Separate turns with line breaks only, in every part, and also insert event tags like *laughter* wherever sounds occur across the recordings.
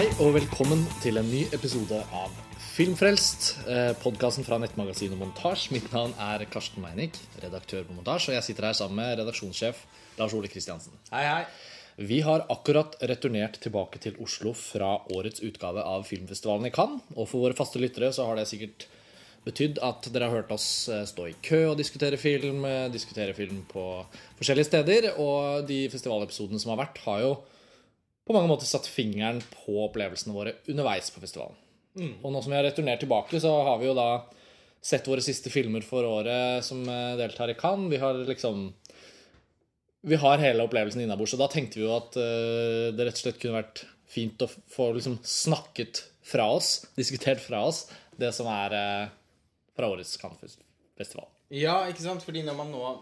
Hei og velkommen til en ny episode av Filmfrelst, eh, podkasten fra nettmagasinet Montasj. Mitt navn er Karsten Meinick, redaktør på Montasj, og jeg sitter her sammen med redaksjonssjef Lars Ole Kristiansen.
Hei, hei.
Vi har akkurat returnert tilbake til Oslo fra årets utgave av filmfestivalen i Cannes. Og for våre faste lyttere så har det sikkert betydd at dere har hørt oss eh, stå i kø og diskutere film, eh, diskutere film på forskjellige steder. Og de festivalepisodene som har vært, har jo på mange måter satt fingeren på opplevelsene våre underveis på festivalen. Og nå som vi har returnert tilbake, så har vi jo da sett våre siste filmer for året som eh, deltar i Cannes. Vi har liksom Vi har hele opplevelsen innabords, og da tenkte vi jo at eh, det rett og slett kunne vært fint å få liksom snakket fra oss, *laughs* diskutert fra oss, det som er eh, fra årets Cannes-festival.
Ja, ikke sant? Fordi når, man nå,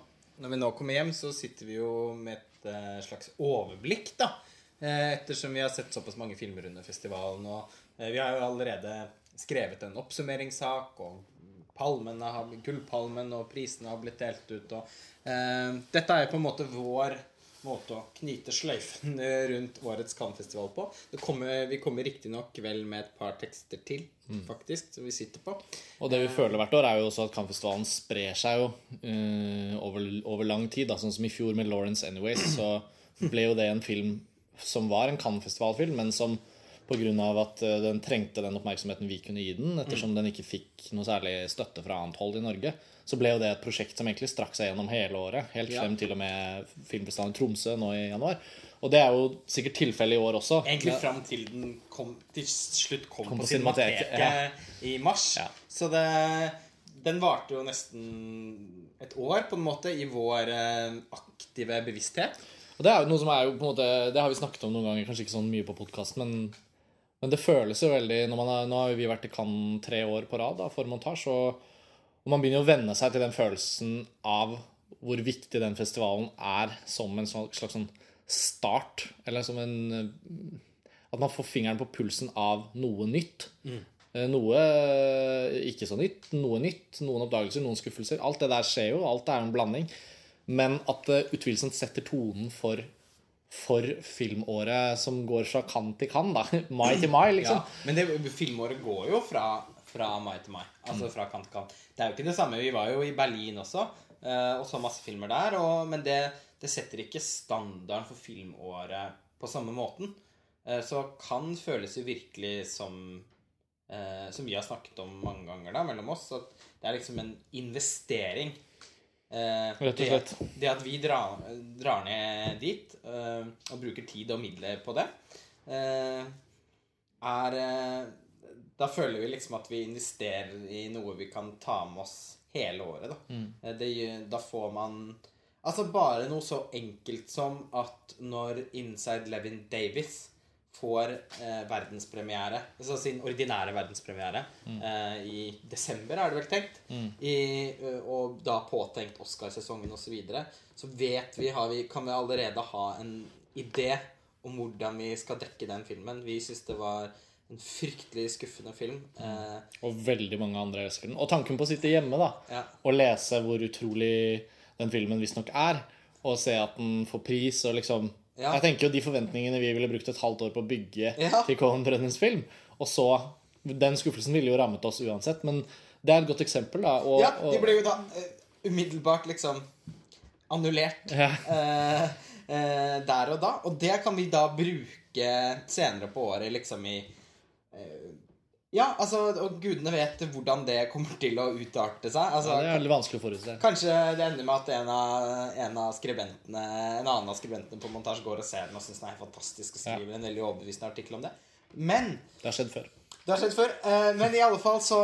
når vi nå kommer hjem, så sitter vi jo med et slags overblikk, da. Eh, Ettersom vi har sett såpass mange filmer under festivalen. Og eh, vi har jo allerede skrevet en oppsummeringssak, og palmene har, gullpalmen og prisene har blitt delt ut. Og, eh, dette er jo på en måte vår måte å knyte sløyfen *laughs* rundt årets Cannes-festival på. Det kommer, vi kommer riktignok vel med et par tekster til, faktisk, som vi sitter på.
Og det vi føler hvert år, er jo også at Cannes-festivalen sprer seg jo uh, over, over lang tid. Da. Sånn som i fjor med Lawrence Anyways, så ble jo det en film som var en Cannes-festivalfilm, men som pga. at eh, den trengte den oppmerksomheten vi kunne gi den, ettersom den ikke fikk noe særlig støtte fra annet hold i Norge, så ble jo det et prosjekt som egentlig strakk seg gjennom hele året. Helt
Ja.
til og med filmfestivalen i Tromsø nå i januar. Og det er jo sikkert tilfellet i år også.
Egentlig fram til den kom, til slutt kom,
Kom
på,
på Cinemateket,
ja. i mars.
Ja.
Så det, den varte jo nesten et år, på en måte, i vår eh, aktive bevissthet.
Og det er jo noe som er jo på en måte Det har vi snakket om noen ganger, kanskje ikke sånn mye på podkast, men, men det føles jo veldig har, Nå har jo vi vært i Cannes tre år på rad da, for montasje, og, og man begynner å venne seg til den følelsen av hvor viktig den festivalen er som en slags sånn start, eller som en At man får fingeren på pulsen av noe nytt. Mm. Noe eh, ikke så nytt, noe nytt, noen oppdagelser, noen skuffelser. Alt det der skjer jo, alt er en blanding. Men at det utvilsomt setter tonen for, for filmåret som går fra kant til kant, da. *laughs* Mai til mai, liksom.
Ja, men det, filmåret går jo fra, fra mai til mai. Altså fra kant til kant. Det er jo ikke det samme. Vi var jo i Berlin også eh, og så masse filmer der. Og, men det, det setter ikke standarden for filmåret på samme måten. Eh, Så kan føles jo virkelig som eh, Som vi har snakket om mange ganger da, mellom oss, at det er liksom en investering. Eh,
Rett og
det-
slett.
Det at vi drar, drar ned dit eh, og bruker tid og midler på det, eh, er eh, Da føler vi liksom at vi investerer i noe vi kan ta med oss hele året. Da, Eh, det, da får man Altså bare noe så enkelt som at når Inside Levin Davis får eh, verdenspremiere, altså sin ordinære verdenspremiere, eh, i desember, er det vel tenkt, i, eh, og da påtenkt Oscarsesongen osv., så, videre, så vet vi, har vi, kan vi allerede ha en idé om hvordan vi skal dekke den filmen. Vi syns det var en fryktelig skuffende film. Eh,
Og veldig mange andre elsker den. Og tanken på å sitte hjemme da,
Ja.
og lese hvor utrolig den filmen visstnok er, og se at den får pris og liksom
Ja.
Jeg tenker jo de forventningene vi ville brukt et halvt år på å bygge
Ja.
til Cohen-brødrenes film, og så Den skuffelsen ville jo rammet oss uansett, men det er et godt eksempel, da. Og,
Ja, de ble jo da uh, umiddelbart liksom annullert
Ja.
uh, uh, der og da. Og det kan vi da bruke senere på året, liksom i Ja, altså, og gudene vet hvordan det kommer til å utarte seg. Altså,
ja, det er veldig vanskelig å forutse.
Kanskje det ender med at en av, en av skribentene En annen av skribentene på montasje går og ser den og syns den er fantastisk og skriver en veldig overbevisende artikkel om det. Men
Det har skjedd før.
det har skjedd før. eh, Men i alle fall så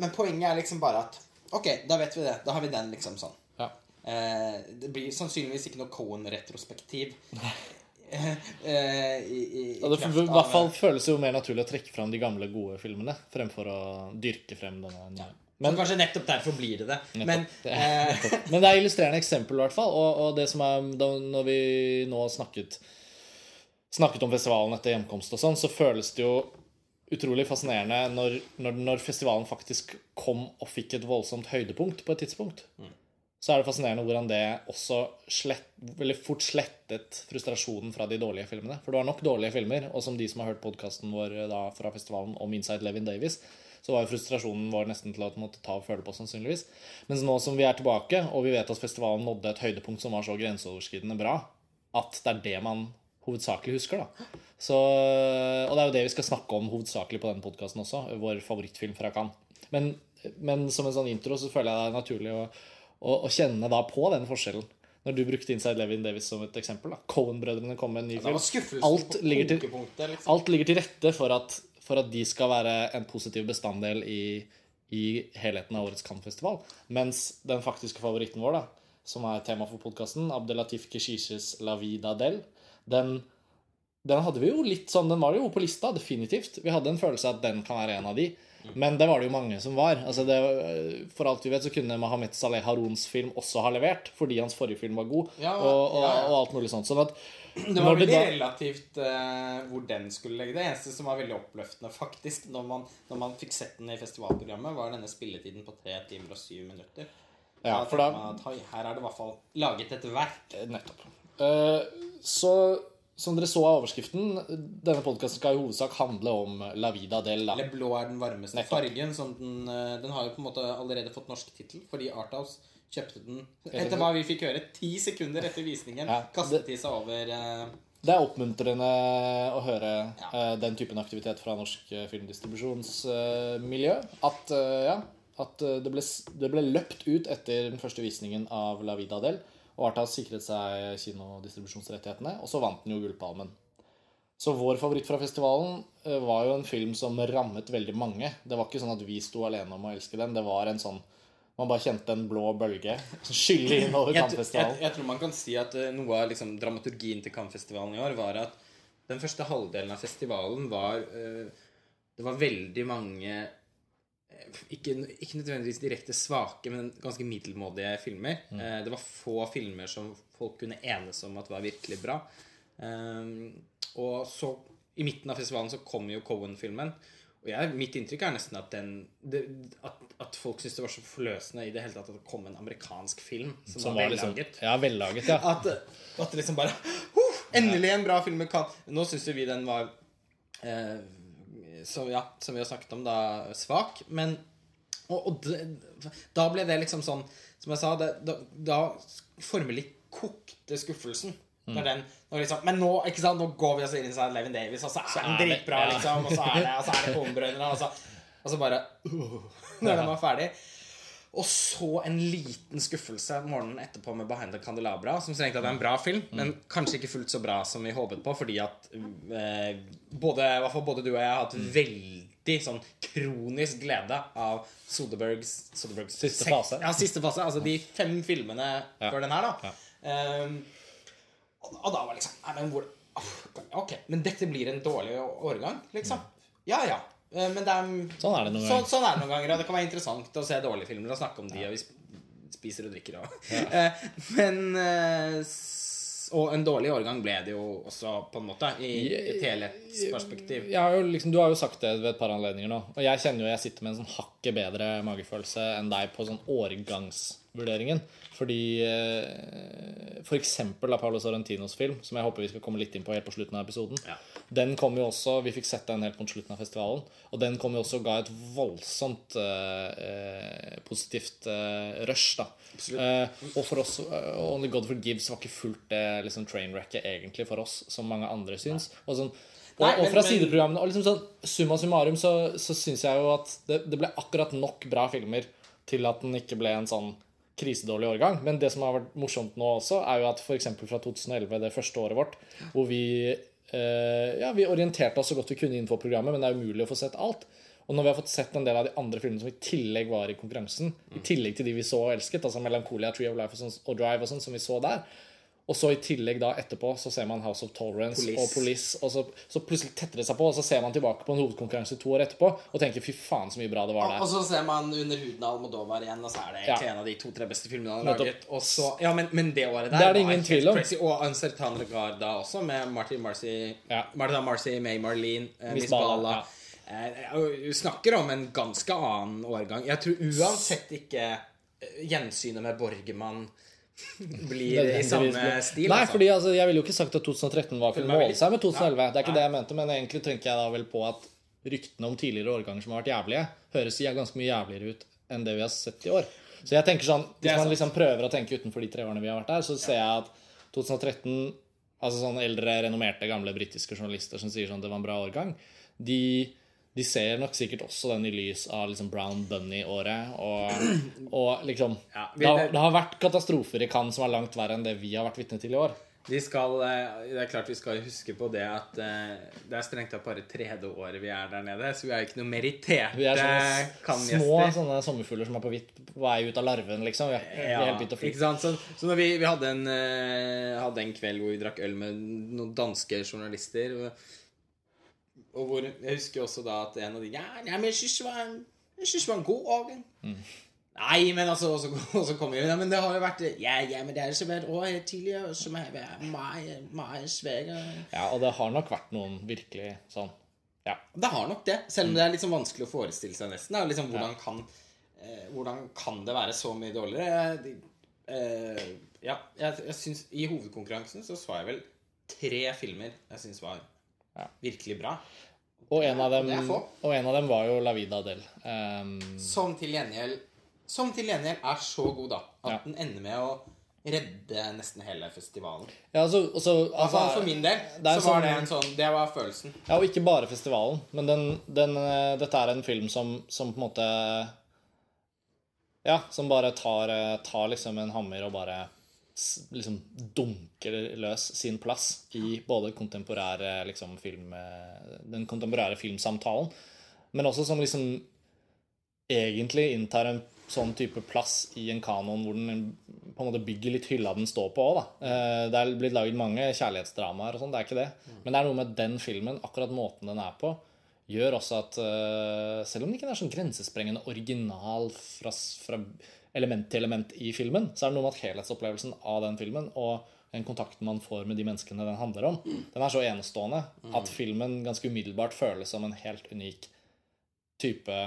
Men poenget er liksom bare at Ok, da vet vi det. Da har vi den liksom sånn.
Ja.
Eh, Det blir sannsynligvis ikke noe Cohen-retrospektiv. *laughs* *laughs* eh, I, i,
Og det i hvert fall føles jo mer naturlig å trekke fram de gamle, gode filmene fremfor å dyrke frem denne nye.
Men
Men,
kanskje nettopp derfor blir det det. Men *laughs*
Nettopp. Det
eh,
men det er illustrerende eksempel, i hvert fall. Og, og det som er da, Når vi nå snakket, snakket om festivalen etter hjemkomst og sånn, så føles det jo utrolig fascinerende når, når, når festivalen faktisk kom og fikk et voldsomt høydepunkt på et tidspunkt. Så er det fascinerende hvordan det også slett, veldig fort slettet frustrasjonen fra de dårlige filmene. For det var nok dårlige filmer, og som de som har hørt podkasten vår eh, da, fra festivalen om Inside Levin Davis, så var jo frustrasjonen vår nesten til å måtte ta og føle på, sannsynligvis. Mens nå som vi er tilbake, og vi vet at festivalen nådde et høydepunkt som var så grenseoverskridende bra, at det er det man hovedsakelig husker, da. Så, og det er jo det vi skal snakke om hovedsakelig på denne podkasten også, vår favorittfilm fra Cannes. Men, men som en sånn intro så føler jeg det er naturlig å og, og kjenne da på den forskjellen. Når du brukte Inside Levin Davis som et eksempel. da Cohen-brødrene kom med en ny film. Alt ligger, til,
liksom.
alt ligger til rette for at, for at de skal være en positiv bestanddel i, i helheten av årets Cannes-festival. Mens den faktiske favoritten vår, da, som er tema for podkasten, Abdelatif Keshishes La Vida Del, den, den hadde vi jo litt sånn Den var jo på lista, definitivt. Vi hadde en følelse av at den kan være en av de. Men det var det jo mange som var. Altså det, for alt vi vet, så kunne Mohammed Saleh Harons film også ha levert, fordi hans forrige film var god,
Ja,
og, og,
ja, ja.
og alt mulig sånt. Sånn at
Det var
det
veldig
da-
relativt uh, hvor den skulle legge det. eneste som var veldig oppløftende, faktisk, når man, når man fikk sett den i festivalprogrammet, var denne spilletiden på 3 timer og 7 minutter.
Ja,
Da Her er det i hvert fall laget et verk.
Nettopp. Uh, Så som dere så av overskriften, denne podkasten skal i hovedsak handle om La Vida del. Da.
Eller blå er den varmeste
Nettopp.
fargen. Som den, eh, den har jo på en måte allerede fått norsk tittel, fordi Arthouse kjøpte den Etter hva vi fikk høre, ti sekunder etter visningen,
Ja,
kastet de seg over eh,
Det er oppmuntrende å høre
Ja.
eh, den typen aktivitet fra norsk eh, filmdistribusjonsmiljø. At, eh, ja, at eh, det, ble, det ble løpt ut etter den første visningen av La Vida del. Og Arthouse sikret seg kinodistribusjonsrettighetene, og så vant den jo Gullpalmen. Så vår favoritt fra festivalen eh, var jo en film som rammet veldig mange. Det var ikke sånn at vi sto alene om å elske den. Det var en sånn Man bare kjente en blå bølge *laughs* skylle inn over
jeg, jeg,
Cannes-festivalen.
jeg tror man kan si at eh, noe av liksom, dramaturgien til Cannes-festivalen i år var at den første halvdelen av festivalen var uh, Det var veldig mange ikke, ikke nødvendigvis direkte svake, men ganske middelmådige filmer. Eh, det var få filmer som folk kunne enes om at var virkelig bra. Eh, og så, i midten av festivalen, så kom jo Cohen-filmen. Og jeg, mitt inntrykk er nesten at, den, det, at, at folk syntes det var så forløsende i det hele tatt at det kom en amerikansk film som,
Som
var
var liksom,
vellaget.
ja, vellaget, ja.
At, at det liksom bare «Huh, Endelig en bra film Nå syns jo vi den var eh, så, ja, Som vi har snakket om, da svak. Men Og, og det, da ble det liksom sånn Som jeg sa, det, da, da formelig kokte skuffelsen.
Mm.
Når den, når liksom, men nå ikke sant, nå går vi oss inn i sånn Levin Davis, og så er den dritbra,
ja.
liksom. Og så er det, og så er det *laughs* og, så- og så bare *laughs* Når den var ferdig. Og så en liten skuffelse morgenen etterpå med Behind the Candelabra, som strengt tatt er en bra film, men kanskje ikke fullt så bra som vi håpet på, fordi at eh, både, både du og jeg har hatt veldig sånn kronisk glede av Soderbergs, Soderbergs
Siste fase.
Ja, siste fase. Altså de fem filmene
Ja.
før den her, da.
Ja.
Um, og, og da var liksom Nei, men hvor Ok, men dette blir en dårlig årgang, liksom. Ja, ja. Eh, Men det er
Sånn er det noen
så,
ganger.
sånn er det noen ganger, og det kan være interessant å se dårlige filmer og snakke om de, og vi spiser og drikker og ja. *laughs* Men eh, Og en dårlig årgang ble det jo også, på en måte, i et helhetsperspektiv.
Har liksom, du har jo sagt det ved et par anledninger nå. Og jeg kjenner jo jeg sitter med en sånn hakket bedre magefølelse enn deg på sånn årgangsvurderingen. Fordi eh, for eksempel da Paolo Sorrentinos film, som jeg håper vi skal komme litt inn på helt på slutten av episoden,
Ja.
den kom jo også Vi fikk sett den helt mot slutten av festivalen. Og den kom jo også og ga et voldsomt eh, eh, positivt eh, rush, da. Eh, og for oss eh, Only God Forgives var ikke fullt det liksom trainwrecket egentlig for oss, som mange andre syns. Og sånn og,
Nei,
og fra sideprogrammene og liksom sånn, Summa summarum så, så syns jeg jo at det, det ble akkurat nok bra filmer til at den ikke ble en sånn krisedårlig årgang. Men det som har vært morsomt nå også, er jo at f.eks. fra 2011, det første året vårt, hvor vi eh, ja, vi orienterte oss så godt vi kunne innenfor programmet, men det er umulig å få sett alt. Og når vi har fått sett en del av de andre filmene som i tillegg var i konkurransen, i tillegg til de vi så og elsket, altså Melancholia, Tree of Life og, sånt, og Drive og sånn, som vi så der, og så i tillegg da etterpå så ser man House of Tolerance
Police.
og Police, og så, så plutselig tetter det seg på, og så ser man tilbake på en hovedkonkurranse to år etterpå og tenker fy faen så mye bra det var der.
Og
og
så ser man Under huden av Almodovar igjen, og så er det egentlig
Ja.
en av de to-tre beste filmene han har laget. Og så, ja, men, men det året der
Det er det ingen tvil om.
Crazy. Og Uncertain Regard da også, med Marty Marcy,
Ja.
Martha Marcy, May Marlene, eh,
Miss Bala. ja.
Eh, snakker om en ganske annen årgang. Jeg tror uansett ikke eh, gjensynet med Borgermann blir i samme stil.
Nei,
altså.
fordi altså, jeg ville jo ikke sagt at 2013 var
er
måle seg med 2011.
Nei.
Det er ikke
Nei.
det jeg mente, men egentlig tenker jeg da vel på at ryktene om tidligere årganger som har vært jævlige, høres ganske mye jævligere ut enn det vi har sett i år. Så jeg tenker sånn, Hvis man liksom prøver å tenke utenfor de tre årene vi har vært der, så ser jeg at 2013 Altså sånn eldre, renommerte, gamle britiske journalister som sier sånn det var en bra årgang, de, de ser nok sikkert også den i lys av liksom Brown Bunny-året. Og, og liksom *clears throat*
Ja, vi-
det, har, det har vært katastrofer i Cannes som er langt verre enn det vi har vært vitne til i år.
Vi skal, eh, det er klart vi skal huske på det at eh, det er strengt tatt bare tredje året vi er der nede, så vi er ikke noe meritterte
Vi er sånne små sånne sommerfugler som er på, vidt, på vei ut av larven, liksom. Vi er, vi er
ikke sant? Så, så når vi, vi hadde, en, eh, hadde en kveld hvor vi drakk øl med noen danske journalister og, hvor Jeg husker også da at en av de Ja, nei, men jeg syns det var en, jeg synes det var en god årgang.
Mm.
Nei, men altså Og så, *laughs* og så kommer vi Ja, men det har jo vært Ja, ja, men det er jo så hvert år tidligere som har vært mye, mye svakere.
Ja, og det har nok vært noen virkelig sånn Ja.
Det har nok det, selv om det er litt sånn vanskelig å forestille seg nesten. Er liksom, hvordan, kan, eh, hvordan kan det være så mye dårligere? De, eh, ja, jeg, jeg synes, I hovedkonkurransen så så jeg vel tre filmer jeg syns var. Virkelig bra.
Og en, av dem, og en av dem var jo La Vida Del. Um,
Som til gjengjeld Som til gjengjeld er så god, da, at den ender med å redde nesten hele festivalen.
ja, altså, også,
Altså,
altså,
for min del
det
så var
sånn-
det en sånn Det var følelsen.
Ja, og ikke bare festivalen, men den, den, eh, dette er en film som, som på en måte Ja, som bare tar, eh, tar liksom en hammer og bare liksom dunker løs sin plass i både kontemporære liksom film eh, Den kontemporære filmsamtalen, men også som liksom egentlig inntar en sånn type plass i en kanon hvor den på en måte bygger litt hylla den står på òg. Eh, Det er blitt laget mange kjærlighetsdramaer og sånn, det er ikke det. Men det er noe med den filmen, akkurat måten den er på, gjør også at eh, selv om den ikke er sånn grensesprengende original fra, fra element til element i filmen, så er det noe med at helhetsopplevelsen av den filmen og den kontakten man får med de menneskene den handler om, den er så enestående at filmen ganske umiddelbart føles som en helt unik type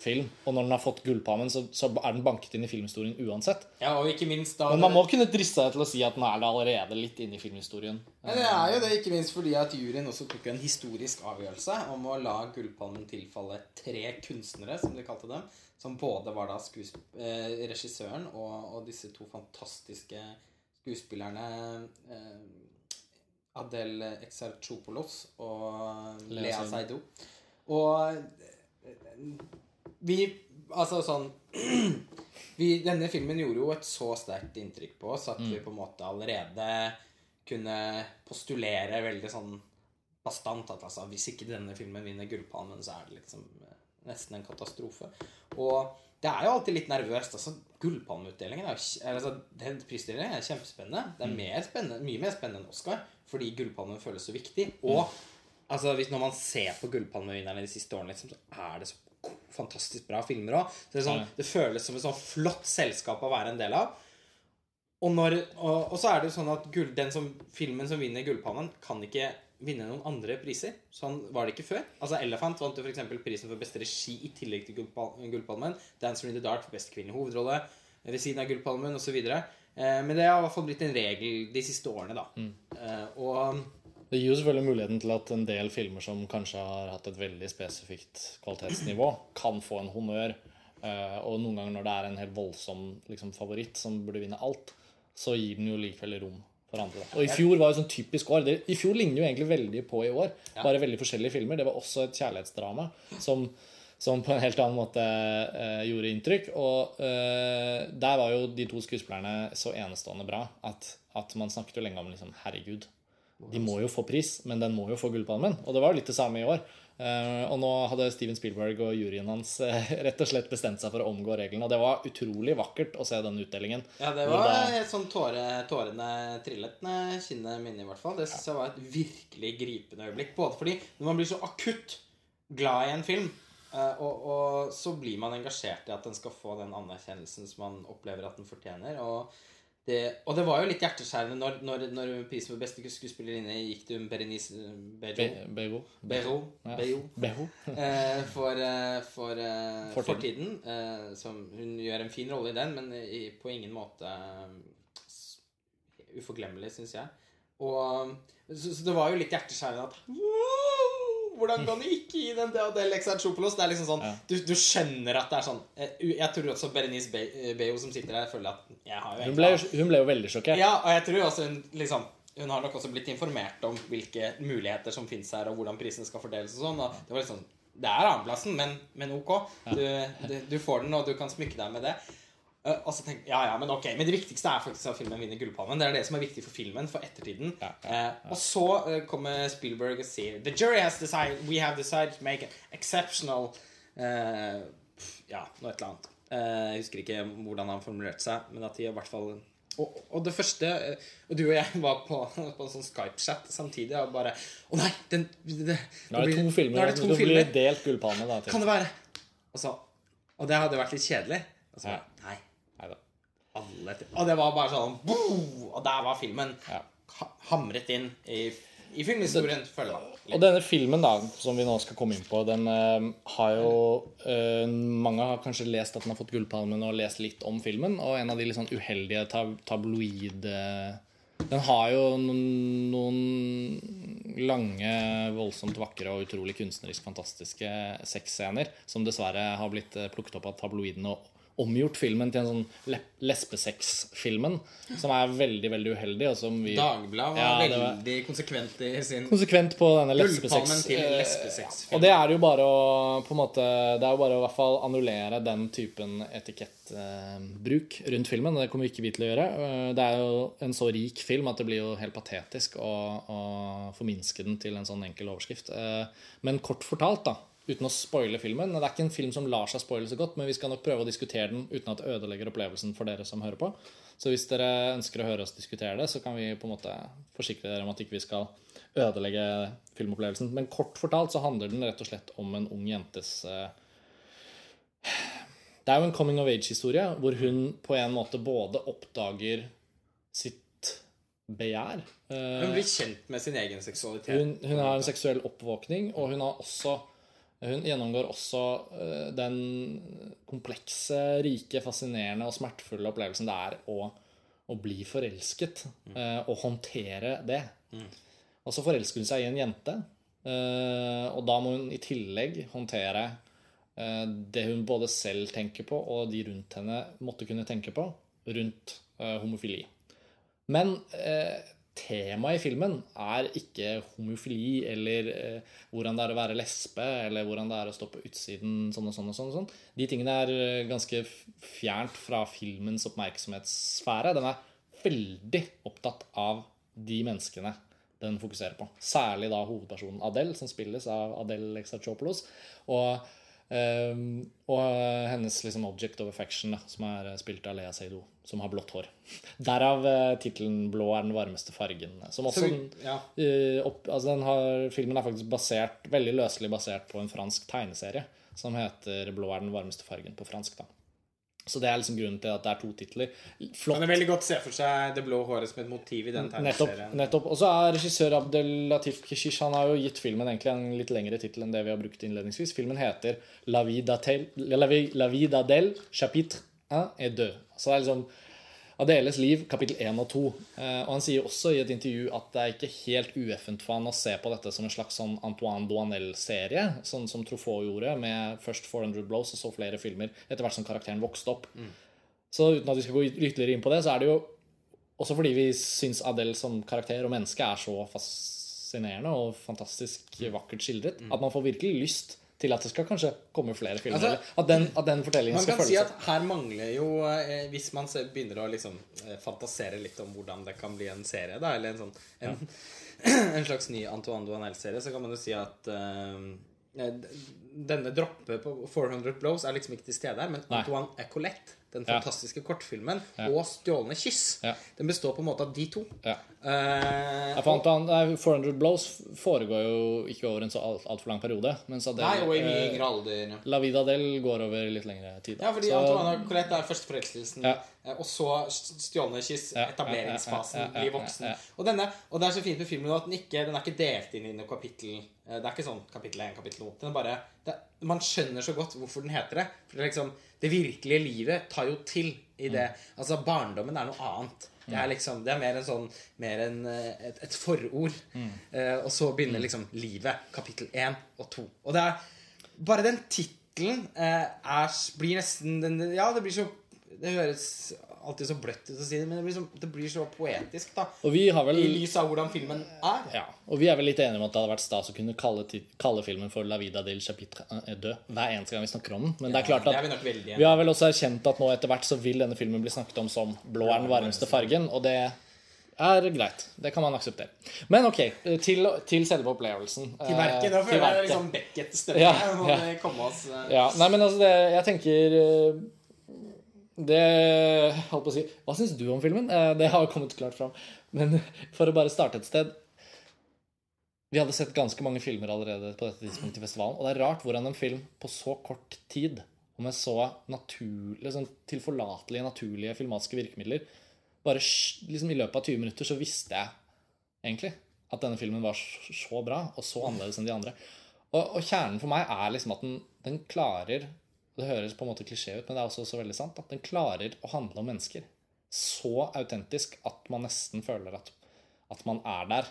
film. Og når den har fått Gullpalmen, så, så er den banket inn i filmhistorien uansett.
Ja, og ikke minst da
Men man må kunne driste seg til å si at den er allerede litt inne i filmhistorien.
Ja, det er jo det, ikke minst fordi at juryen også tok en historisk avgjørelse om å la Gullpalmen tilfalle tre kunstnere, som de kalte dem. Som både var da eh, regissøren og, og disse to fantastiske skuespillerne eh, Adel Exarchopolos og
Lea
Seido. Og eh, vi Altså sånn *clears throat* vi, Denne filmen gjorde jo et så sterkt inntrykk på oss at vi på en måte allerede kunne postulere veldig sånn bastant at altså, hvis ikke denne filmen vinner Gullpalmen, så er det liksom eh, nesten en katastrofe. Og det er jo alltid litt nervøst. altså Gullpalmeutdelingen altså, den prisdelingen er kjempespennende. Det er mer spennende, mye mer spennende enn Oscar, fordi Gullpalmen føles så viktig. Og altså, hvis når man ser på Gullpalmevinnerne de siste årene, liksom, så er det så fantastisk bra filmer òg. Det, sånn, det føles som et sånn flott selskap å være en del av. Og, når, og, og så er det jo sånn at gull, den som, filmen som vinner Gullpalmen, kan ikke vinne noen andre priser. Sånn var det ikke før. Altså Elephant vant jo f.eks. prisen for beste regi i tillegg til Gullpalmen. Dancer in the Dark for beste kvinnelige hovedrolle ved siden av Gullpalmen osv. Eh, men det har i hvert fall blitt en regel de siste årene, da. Eh, og
Det gir jo selvfølgelig muligheten til at en del filmer som kanskje har hatt et veldig spesifikt kvalitetsnivå, kan få en honnør. Eh, Og noen ganger når det er en helt voldsom liksom, favoritt som burde vinne alt, så gir den jo likevel rom for andre. Og i fjor var jo sånn typisk år. Det, I fjor ligner jo egentlig veldig på i år. Bare veldig forskjellige filmer. Det var også et kjærlighetsdrama som, som på en helt annen måte eh, gjorde inntrykk. Og eh, der var jo de to skuespillerne så enestående bra at, at man snakket jo lenge om liksom, herregud, de må jo få pris, men den må jo få Gullpalmen. Og det var jo litt det samme i år. Eh, og nå hadde Steven Spielberg og juryen hans eh, *laughs* rett og slett bestemt seg for å omgå reglene. Og det var utrolig vakkert å se den utdelingen.
Ja, det var
da-
sånn tåre, tårene trillet ned kinnet mine, i hvert fall. Det synes jeg var et virkelig gripende øyeblikk. Både fordi når man blir så akutt glad i en film, eh, og, og så blir man engasjert i at den skal få den anerkjennelsen som man opplever at den fortjener. Og det, og det var jo litt hjerteskjærende når, når, når prisen for beste skuespillerinne gikk til Berenice Bejo.
Bego.
Bejo. Bejo. *laughs* Eh, for eh, for eh,
Fortiden.
eh, som hun gjør en fin rolle i den, men i, på ingen måte eh, uforglemmelig, syns jeg. Og så, så det var jo litt hjerteskjærende at «Wow, Hvordan kan du ikke gi den til Adele Exarchopolos? Det er liksom sånn
Ja.
du, du skjønner at det er sånn eh, Jeg tror også Berenice Be- Bejo som sitter der, føler at jeg har jo
Hun
ble,
ble, hun ble jo veldig sjokkert.
ja, og jeg tror også hun liksom Hun har nok også blitt informert om hvilke muligheter som fins her, og hvordan prisen skal fordeles og sånn. Og det var sånn Det er annenplassen, men, men ok. Du, du, du får den, og du kan smykke deg med det. Eh, Og så tenk, ja, ja, Men ok, men det viktigste er faktisk at filmen vinner Gullpalmen. Det er det som er viktig for filmen, for ettertiden.
Ja, ja,
Eh, og så eh, kommer Spielberg og sier The jury has decided We have decided to make an exceptional uh, Ja, noe et eller annet. Uh, jeg husker ikke hvordan han formulerte seg, men at de i hvert fall og, og det første Og du og jeg var på, *laughs* på en sånn Skype-chat samtidig og bare Å nei! Den, det,
Nå er det to filmer.
Nå er det to
det blir
filmer.
delt gullpalme. da. til.
Kan det være? Og, så, og det hadde vært litt kjedelig. Og så
Ja.
Alle til. Og det var bare sånn boom, Og der var filmen
Ja.
hamret inn i, i filmhistorien, føler jeg.
Og denne filmen da, som vi nå skal komme inn på, den uh, har jo uh, Mange har kanskje lest at den har fått Gullpalmen og lest litt om filmen. Og en av de litt sånn uheldige tab tabloide Den har jo noen, noen lange, voldsomt vakre og utrolig kunstnerisk fantastiske sexscener som dessverre har blitt eh, plukket opp av tabloidene og omgjort filmen til en sånn le- lesbesex-filmen, som er veldig, veldig uheldig, og som vi
Dagbladet var
Ja, veldig var-
konsekvent i sin
konsekvent på denne lesbesex.
til
eh,
lesbesex-film.
Og det er jo bare å på en måte Det er jo bare å i hvert fall annullere den typen etikettbruk rundt filmen. Det kommer ikke vi til å gjøre. Eh, Det er jo en så rik film at det blir jo helt patetisk å, å forminske den til en sånn enkel overskrift. Eh, Men kort fortalt, da, uten å spoile filmen Det er ikke en film som lar seg spoile så godt, men vi skal nok prøve å diskutere den uten at det ødelegger opplevelsen for dere som hører på. Så hvis dere ønsker å høre oss diskutere det, så kan vi på en måte forsikre dere om at ikke vi skal ødelegge filmopplevelsen. Men kort fortalt så handler den rett og slett om en ung jentes eh, Det er jo en coming of age-historie hvor hun på en måte både oppdager sitt begjær eh,
Hun blir kjent med sin egen seksualitet.
hun, hun har en seksuell oppvåkning, og hun har også hun gjennomgår også eh, den komplekse, rike, fascinerende og smertefulle opplevelsen det er å, å bli forelsket. mm. og håndtere det. Og så forelsker hun seg i en jente, eh, og da må hun i tillegg håndtere eh, det hun både selv tenker på, og de rundt henne måtte kunne tenke på, rundt eh, homofili. Men eh, temaet i filmen er ikke homofili eller eh, hvordan det er å være lesbe, eller hvordan det er å stå på utsiden sånn og sånn og sånn. og sånn. De tingene er eh, ganske fjernt fra filmens oppmerksomhetssfære. Den er veldig opptatt av de menneskene den fokuserer på. Særlig da hovedpersonen Adele, som spilles av Adele Exarchopolos. Og, eh, og hennes liksom object of affection, da, som er spilt av Lea Seydoux, som har blått hår. *laughs* Derav uh, tittelen 'Blå er den varmeste fargen'. Som også
vi- ja.
uh, opp, altså den har, Filmen er faktisk basert, veldig løselig basert på en fransk tegneserie som heter 'Blå er den varmeste fargen' på fransk. da. Så det er liksom grunnen til at det er to titler. Flott.
Man kan veldig godt se for seg det blå håret som et motiv i den
Nettopp.
tegneserien.
nettopp. Og så er regissør Abdel Latif Kishish Han har jo gitt filmen egentlig en litt lengre tittel enn det vi har brukt innledningsvis. Filmen heter La Vida, Tel, La La Vida del chapitre 1 et 2. Så det er liksom Adeles liv, kapittel 1 og 2. Eh, og han sier også i et intervju at det er ikke helt ueffent for han å se på dette som en slags sånn Antoine Doanel-serie, sånn som Truffaut gjorde, med først 400 Blows og så flere filmer etter hvert som karakteren vokste opp. Så uten at vi skal gå ytterligere inn på det, så er det jo også fordi vi syns Adele som karakter og menneske er så fascinerende og fantastisk vakkert skildret, at man får virkelig lyst til at det skal kanskje komme flere filmer.
Altså,
at den, at den fortellingen
Man kan si at her mangler jo eh, Hvis man ser, begynner å liksom eh, fantasere litt om hvordan det kan bli en serie, da, eller en sånn en, *clears throat* en slags ny Antoine Duanel-serie, så kan man jo si at eh, eh, denne droppet på 400 Blows er liksom ikke til stede her, men. Antoine Ecolette, den fantastiske kortfilmen, og 'Stjålne kyss', den består på en måte av de to.
Ja.
Uh,
Jeg fant han, 400 Blows foregår jo ikke over en så alt, for lang periode. Mens Adele,
nei, og i mye
eh,
yngre alder.
La Vida Del går over litt lengre tid. da.
Ja, fordi
Så-
Antoine Colette er førsteforelskelsen,
Ja.
eh, og så stjålne kyss, etableringsfasen,
ja, ja,
bli voksen. Og, denne, og det er så fint med filmen at den ikke den er ikke delt inn i noe kapittel. Det er ikke sånn kapittel 1, kapittel 2. Den er bare, det, man skjønner så godt hvorfor den heter det. For det, er liksom, det virkelige livet tar jo til i det.
Mm.
Altså, barndommen er noe annet. Det er liksom, det er mer en sånn Mer en, eh, et, et forord.
Mm.
Uh, og så begynner liksom livet. Kapittel 1 og 2. Og det er bare den tittelen er, blir nesten den, Ja, det blir så Det høres alltid så bløtt ut å si det, men det blir, så, det blir så poetisk, da.
Og vi har vel
I lys av hvordan filmen er.
ja, og vi er vel litt enige om at det hadde vært stas å kunne kalle, kalle filmen for La vida del chapitre deux hver eneste gang vi snakker om den. Men det er klart
at er vi veldig
vi har vel også erkjent at nå etter hvert så vil denne filmen bli snakket om som blå er den varmeste fargen, og det er greit. Det kan man akseptere. Men ok, til, til selve opplevelsen.
Til verket. Da
Eh,
føler jeg liksom Beckett-stemning.
Ja, ja.
eh,
Ja, nei, men altså, det, jeg tenker eh, Det Holdt på å si Hva syns du om filmen? Eh, Det har kommet klart fram. Men *laughs* for å bare starte et sted Vi hadde sett ganske mange filmer allerede på dette tidspunktet i festivalen. Og det er rart hvordan en film på så kort tid og med så naturlige, sånn tilforlatelige, naturlige filmatiske virkemidler Bare liksom i løpet av 20 minutter så visste jeg egentlig at denne filmen var så bra og så annerledes enn de andre. Og, og kjernen for meg er liksom at den, den klarer Det høres på en måte klisjé ut, men det er også så veldig sant. At den klarer å handle om mennesker. Så autentisk at man nesten føler at, at man er der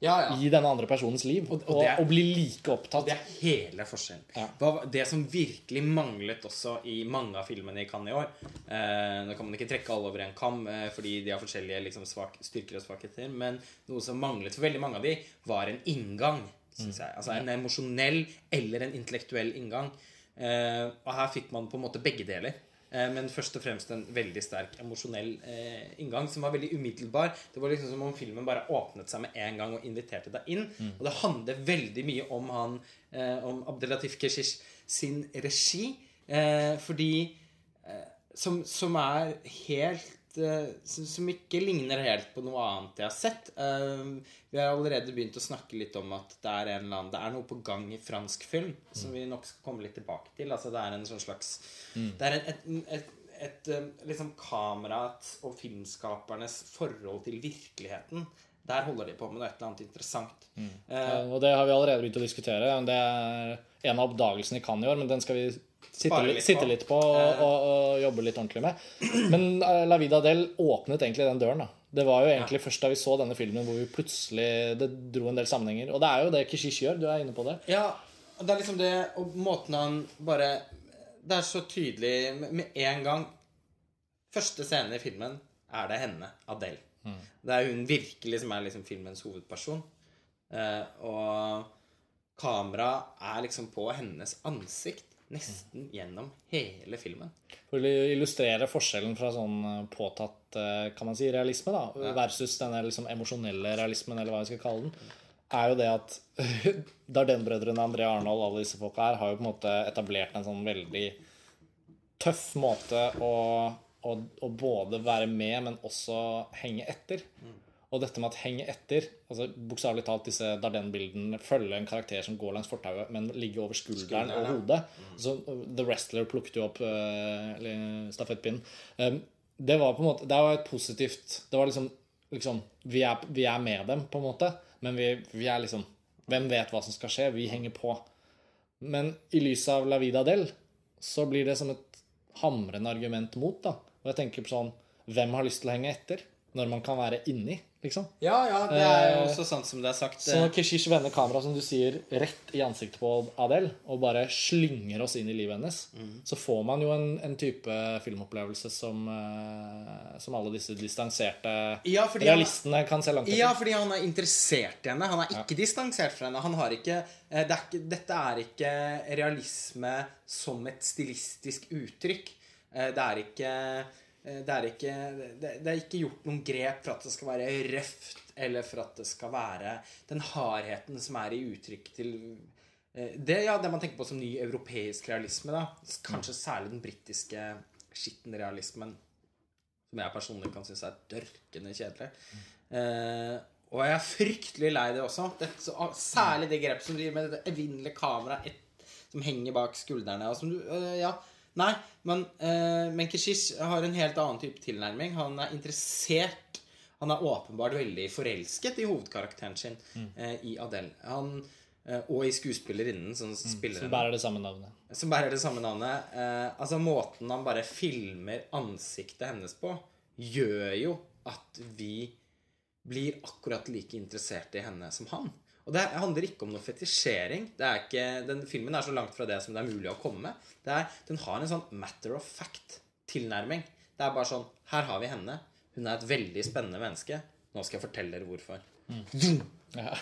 Ja, ja.
i denne andre personens liv. Og,
og og, er-
og blir like opptatt.
Det er hele forskjellen.
Ja.
Det som virkelig manglet også i mange av filmene i Cannes i år eh, Nå kan man ikke trekke alle over en kam, eh, fordi de har forskjellige liksom, svak, styrker og svakheter, men noe som manglet for veldig mange av de, var en inngang. Synes jeg. Altså En emosjonell eller en intellektuell inngang. Eh, og her fikk man på en måte begge deler. Eh, Men først og fremst en veldig sterk emosjonell eh, inngang som var veldig umiddelbar. Det var liksom som om filmen bare åpnet seg med en gang og inviterte deg inn. Og det handler veldig mye om han eh, Om Abdelatif Keshish sin regi. Eh, fordi eh, som, som er helt som, som ikke ligner helt på noe annet jeg har sett. Eh, vi har allerede begynt å snakke litt om at det er en eller annen Det er noe på gang i fransk film som vi nok skal komme litt tilbake til. Altså det er en sånn slags Det er et, et, et, et eh, liksom kameraet og filmskapernes forhold til virkeligheten. Der holder de på med noe et eller annet interessant. Eh,
Ja, og det har vi allerede begynt å diskutere. Det er en av oppdagelsene i Cannes i år, men den skal vi sitte, litt, sitte
på.
litt på og, og, og jobbe litt ordentlig med. Men eh, La Vida Del åpnet egentlig den døren. da. Det var jo egentlig først da vi så denne filmen hvor vi plutselig Det dro en del sammenhenger. Og det er jo det Kishish gjør. Du er inne på det.
Ja, og det er liksom det Og måten han bare Det er så tydelig med- en gang Første scene i filmen er det henne, Adele. Det er hun virkelig som er liksom filmens hovedperson. Eh, og kameraet er liksom på hennes ansikt nesten gjennom hele filmen.
For å illustrere forskjellen fra sånn eh, påtatt eh, kan man si, realisme da, versus denne liksom emosjonelle realismen, eller hva vi skal kalle den, er jo det at *laughs* Darden-brødrene, André Arnold, alle disse folka her, har jo på en måte etablert en sånn veldig tøff måte å, å, å både være med, men også henge etter. Og dette med at henge etter, altså bokstavelig talt disse Darden-bildene, følge en karakter som går langs fortauet, men ligge over skulderen og hodet. Så uh, The Wrestler plukket jo opp uh, stafettpinnen. Um, det var på en måte Det var et positivt Det var liksom, liksom vi, er, vi er med dem, på en måte, men vi, vi er liksom Hvem vet hva som skal skje? Vi henger på. Men i lys av La Vida Del så blir det som et hamrende argument mot, da. Og jeg tenker på sånn Hvem har lyst til å henge etter? Når man kan være inni, liksom.
Ja, ja, det er jo også sånn som det er sagt.
Så når Keshish vender kameraet, som du sier, rett i ansiktet på Adele, og bare slynger oss inn i livet hennes, så får man jo en, en type filmopplevelse som, eh, som alle disse distanserte
Ja, realistene han-
kan se langt etter.
Ja, fordi han er interessert i henne. Han er ikke distansert fra henne. Han har ikke, eh, det er ikke Dette er ikke realisme som et stilistisk uttrykk. Eh, Det er ikke det er, ikke, det, det er ikke gjort noen grep for at det skal være røft, eller for at det skal være den hardheten som er i uttrykk til eh, det, ja, det man tenker på som ny europeisk realisme, da. Kanskje særlig den britiske skittenrealismen, som jeg personlig kan synes er dørkende kjedelig. Eh, og jeg er fryktelig lei det også. Det, så, særlig det grepet som driver med det evinnelige kameraet som henger bak skuldrene. Og som du, eh, ja, nei, men, eh, men Keshish har en helt annen type tilnærming. Han er interessert Han er åpenbart veldig forelsket i hovedkarakteren sin eh, i Adele. Han, eh, og i skuespillerinnen som spiller
Som bærer det samme navnet.
som bærer det samme navnet. Eh, altså Måten han bare filmer ansiktet hennes på, gjør jo at vi blir akkurat like interessert i henne som han. Og det handler ikke om noe fetisjering. Det er ikke, den Filmen er så langt fra det som det er mulig å komme. Det er, den har en sånn matter of fact-tilnærming. Det er bare sånn Her har vi henne. Hun er et veldig spennende menneske. Nå skal jeg fortelle dere hvorfor.
Ja.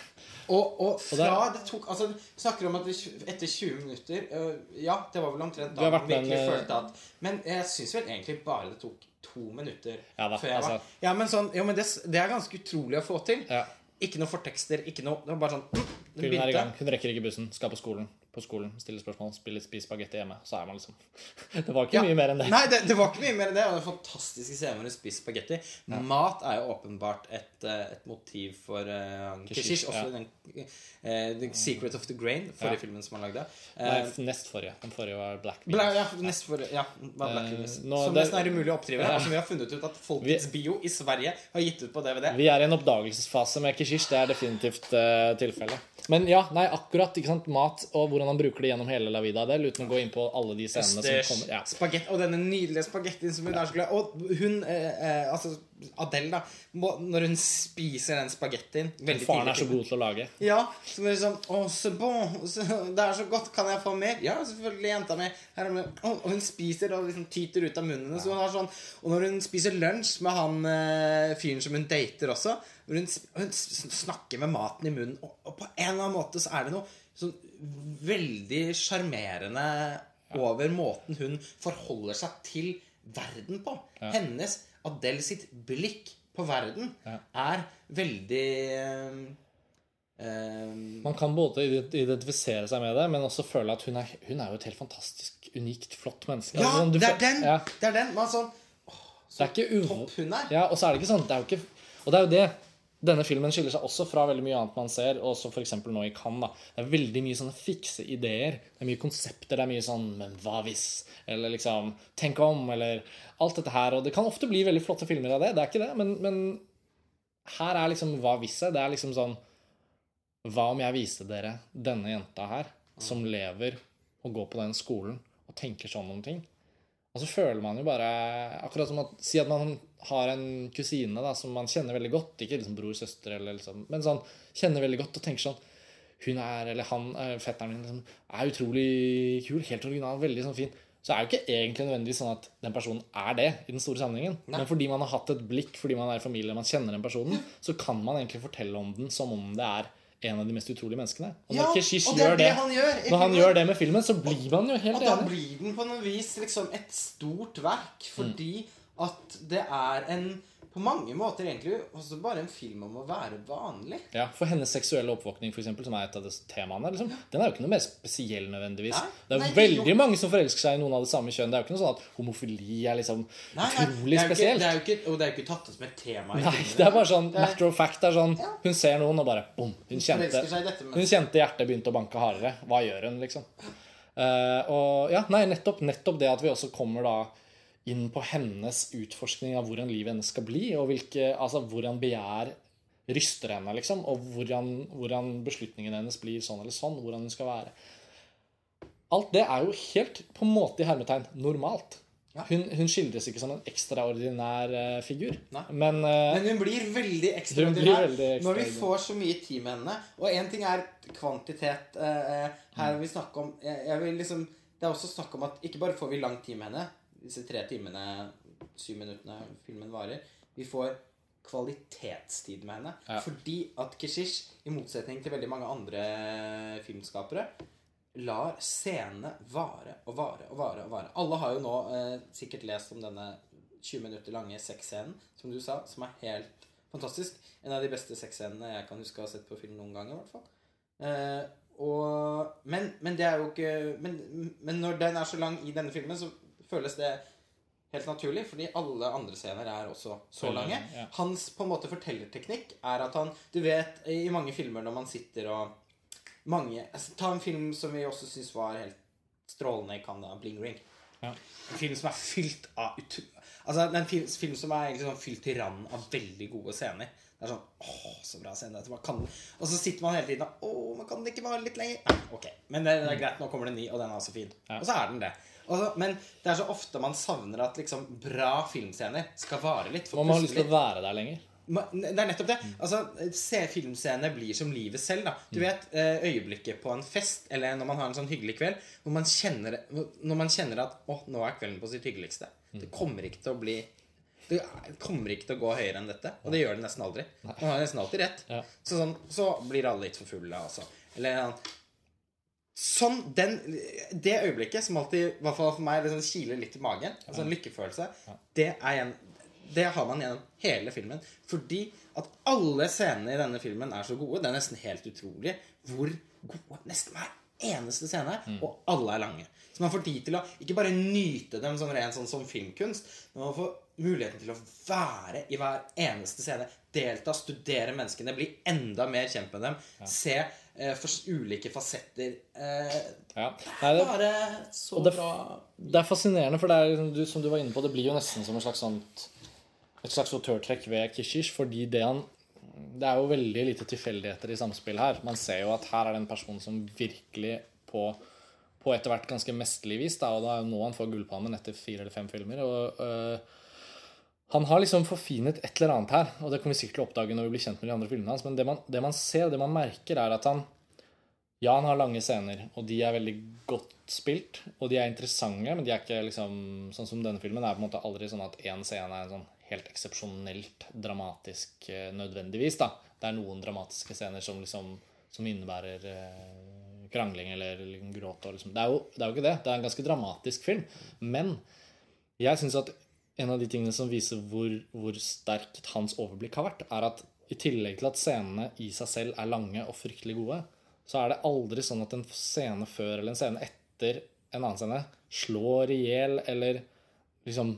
Og, og fra det tok Altså, vi snakker om at vi, etter 20 minutter øh, Ja, det var vel omtrent da man virkelig
en,
følte at Men jeg syns vel egentlig bare det tok to minutter
Ja da,
før jeg var
altså.
Ja, men sånn Jo, men det, det er ganske utrolig å få til.
Ja.
Ikke noe fortekster, ikke noe Det var bare sånn Hun, Den
er i gang. Hun rekker ikke bussen. Skal på skolen. På skolen, Stille spørsmål, spille spise spagetti hjemme. Så er man liksom *laughs* Det var ikke
Ja.
mye mer enn det.
Nei, det, det var ikke mye mer enn det. Og det fantastiske scenen hvor hun spiser spagetti. Mat er jo åpenbart et, eh, et motiv for uh,
Keshish,
Keshish. Også
ja.
den uh, The Secret of the Grain, forrige
Ja.
filmen som han lagde.
Nei,
Eh,
nest forrige. Den forrige var Black
Bla, ja, nest forrige, ja, var Black
Beans.
Uh,
nå-
som
det-
nesten er umulig å oppdrive.
Ja.
Som vi har funnet ut at Folkets Bio i Sverige har gitt ut på DVD.
Vi er i en oppdagelsesfase med Keshish. Det er definitivt uh, tilfellet. Men ja, nei, akkurat. ikke sant, Mat og hvordan han bruker det gjennom hele La Vida Del, uten å gå inn på alle de scenene
Østers,
som kommer. Ja.
spagett, og denne nydelige spagettien som hun ja. Og hun, eh, eh, altså Adele, da, må, når hun spiser den spagettien veldig
Faren er så god til å lage.
Ja, så blir det sånn Å, c'est bon. Det er så godt. Kan jeg få mer? Ja, selvfølgelig, jenta mi. Og hun spiser og liksom tyter ut av munnen. Så hun har sånn Og når hun spiser lunsj med han eh, fyren som hun dater også hun, hun snakker med maten i munnen, og, og på en eller annen måte så er det noe sånn veldig sjarmerende over måten hun forholder seg til verden på. Hennes, Adele sitt blikk på verden
Ja.
er veldig eh,
Man kan både identifisere seg med det, men også føle at hun er, hun er jo et helt fantastisk, unikt, flott menneske.
Ja,
Altså,
det er den!
Ja,
Det er den. Man er sånn
det er ikke.
Topp hun er.
Ja, og så er det ikke sånn det er jo ikke, Og det er jo det. Denne filmen skiller seg også fra veldig mye annet man ser, også f.eks. nå i Cannes. da. Det er veldig mye sånne fikse ideer. Det er mye konsepter. Det er mye sånn Men hva hvis? Eller liksom Tenk om? Eller alt dette her. Og det kan ofte bli veldig flotte filmer av det. Det er ikke det. Men, men her er liksom Hva hvis? Det er liksom sånn Hva om jeg viste dere denne jenta her, som lever og går på den skolen og tenker sånn om ting? Og så føler man jo bare Akkurat som å Si at man har en kusine da, som man kjenner veldig godt. Ikke liksom bror, søster, eller liksom, men sånn kjenner veldig godt og tenker sånn Hun er, eller han, eh, fetteren min, liksom, er utrolig kul. Helt original, veldig sånn fin. Så er jo ikke egentlig nødvendigvis sånn at den personen er det i den store sammenhengen. Men fordi man har hatt et blikk, fordi man er i familie man kjenner den personen, så kan man egentlig fortelle om den som om det er en av de mest utrolige menneskene. Og når
Ja,
Keshish gjør
det
det,
han gjør
når han gjør det med filmen, så blir man jo helt enig.
Og da blir den på noe vis liksom et stort verk, fordi at det er en På mange måter egentlig også bare en film om å være vanlig.
Ja, For hennes seksuelle oppvåkning, for eksempel, som er et av disse temaene, liksom, den er jo ikke noe mer spesiell nødvendigvis.
Nei,
det er
nei,
veldig
jo.
mange som forelsker seg i noen av det samme kjønn. Det er jo ikke noe sånn at homofili er liksom
Nei,
utrolig
er jo ikke,
spesielt.
det er jo ikke, og det er jo ikke tatt opp som et tema.
Nei, det er bare sånn
Det er-
matter of fact. Det er sånn,
Ja.
Hun ser noen og bare bom. Hun kjente, hun kjente hjertet begynte å banke hardere. Hva gjør hun, liksom? Uh, og ja, nei, nettopp, nettopp det at vi også kommer da inn på hennes utforskning av hvordan livet hennes skal bli, og hvilke, altså hvordan begjær ryster henne, liksom, og hvordan, hvordan beslutningen hennes blir sånn eller sånn, hvordan hun skal være. Alt det er jo helt, på en måte i hermetegn, normalt. Hun, hun skildres ikke som en ekstraordinær uh, figur, men uh,
Men hun blir veldig
ekstraordinær, blir
ekstraordinær
veldig
når vi får så mye tid med henne. Og én ting er kvantitet. Uh, her vil vi snakke om jeg, jeg liksom, Det er også snakk om at ikke bare får vi lang tid med henne, disse tre timene, syv minuttene filmen varer. Vi får kvalitetstid med henne.
Ja.
Fordi at Keshish, i motsetning til veldig mange andre filmskapere, lar scenene vare og vare og vare. og vare. Alle har jo nå eh, sikkert lest om denne 20 minutter lange sexscenen, som du sa, som er helt fantastisk. En av de beste sexscenene jeg kan huske å ha sett på film noen gang, i hvert fall. Eh, og, men, men det er jo ikke men, men når den er så lang i denne filmen, så føles det helt naturlig, fordi alle andre scener er også så lange.
ja.
Hans på en måte fortellerteknikk er at han Du vet, i mange filmer når man sitter og mange, altså, Ta en film som vi også syns var helt strålende i Canada, Bling Ring.
Ja.
En film som er fylt av. Altså, en film, film som er sånn fylt til randen av veldig gode scener. Det er sånn Åh, så bra scene. Kan... Og så sitter man hele tiden og Å, man kan det ikke vare litt lenger? Nei, ok. Men det, det er greit, nå kommer det en ny, og den er så fin.
Ja.
Og så er den det. Og så, men det er så ofte man savner at liksom bra filmscener skal vare litt. For
Man har lyst til å være der lenger.
Det er nettopp det. Altså, se Filmscener blir som livet selv. da Du vet eh, øyeblikket på en fest eller når man har en sånn hyggelig kveld, hvor man kjenner, når man kjenner at 'Å, nå er kvelden på sitt hyggeligste'. Det kommer ikke til å bli Det kommer ikke til å gå høyere enn dette. Og det gjør det nesten aldri. Man har nesten alltid rett. Så, sånn, så blir alle litt for fulle, altså. Eller sånn Sånn, den, Det øyeblikket som alltid, i hvert fall for meg, liksom kiler litt i magen, altså en lykkefølelse, det, er igjen, det har man gjennom hele filmen. Fordi at alle scenene i denne filmen er så gode. Det er nesten helt utrolig hvor gode nesten hver eneste scene er. Og alle er lange. Så man får tid til å ikke bare nyte dem som ren sånn som filmkunst, men man får muligheten til å være i hver eneste scene. Delta, studere menneskene, bli enda mer kjent med dem. Se eh, for ulike fasetter. Eh,
Ja. Nei, det,
bare så
det-
bra
det er fascinerende, for det er liksom, som du var inne på, det blir jo nesten som et slags sånt et slags autørtrekk ved Kishish, fordi det han Det er jo veldig lite tilfeldigheter i samspillet her. Man ser jo at her er det en person som virkelig på på etter hvert ganske mesterlig vis, da, og det er jo nå han får Gullpalmen etter fire eller fem filmer. og øh, Han har liksom forfinet et eller annet her, og det kommer vi sikkert til å oppdage når vi blir kjent med de andre filmene hans, men det man, det man ser, det man merker, er at han ja, han har lange scener, og de er veldig godt spilt. Og de er interessante, men de er ikke liksom Sånn som denne filmen er på en måte aldri sånn at én scene er sånn helt eksepsjonelt dramatisk eh, nødvendigvis. da Det er noen dramatiske scener som liksom Som innebærer eh, krangling eller liksom gråt. Og liksom. det, er jo, det er jo ikke det. Det er en ganske dramatisk film. Men jeg syns at en av de tingene som viser hvor, hvor sterkt hans overblikk har vært, er at i tillegg til at scenene i seg selv er lange og fryktelig gode, så er det aldri sånn at en scene før eller en scene etter en annen scene slår i hjel eller liksom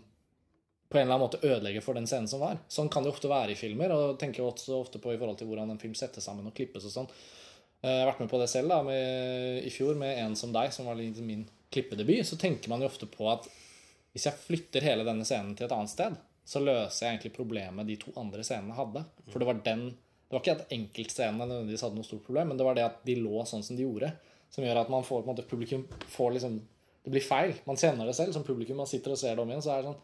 på en eller annen måte ødelegger for den scenen som var. Sånn kan det ofte være i filmer, og tenker også ofte på i forhold til hvordan en film settes sammen og klippes og sånn. Eh, Jeg har vært med på det selv da, med, i fjor med En som deg, som var litt min klippedebut. Så tenker man jo ofte på at hvis jeg flytter hele denne scenen til et annet sted, så løser jeg egentlig problemet de to andre scenene hadde. For det var den Det var ikke at enkeltscenene nødvendigvis hadde noe stort problem, men det var det at de lå sånn som de gjorde, som gjør at man får på en måte publikum får liksom Det blir feil. Man kjenner det selv som publikum. Man sitter og ser det om igjen, så er det sånn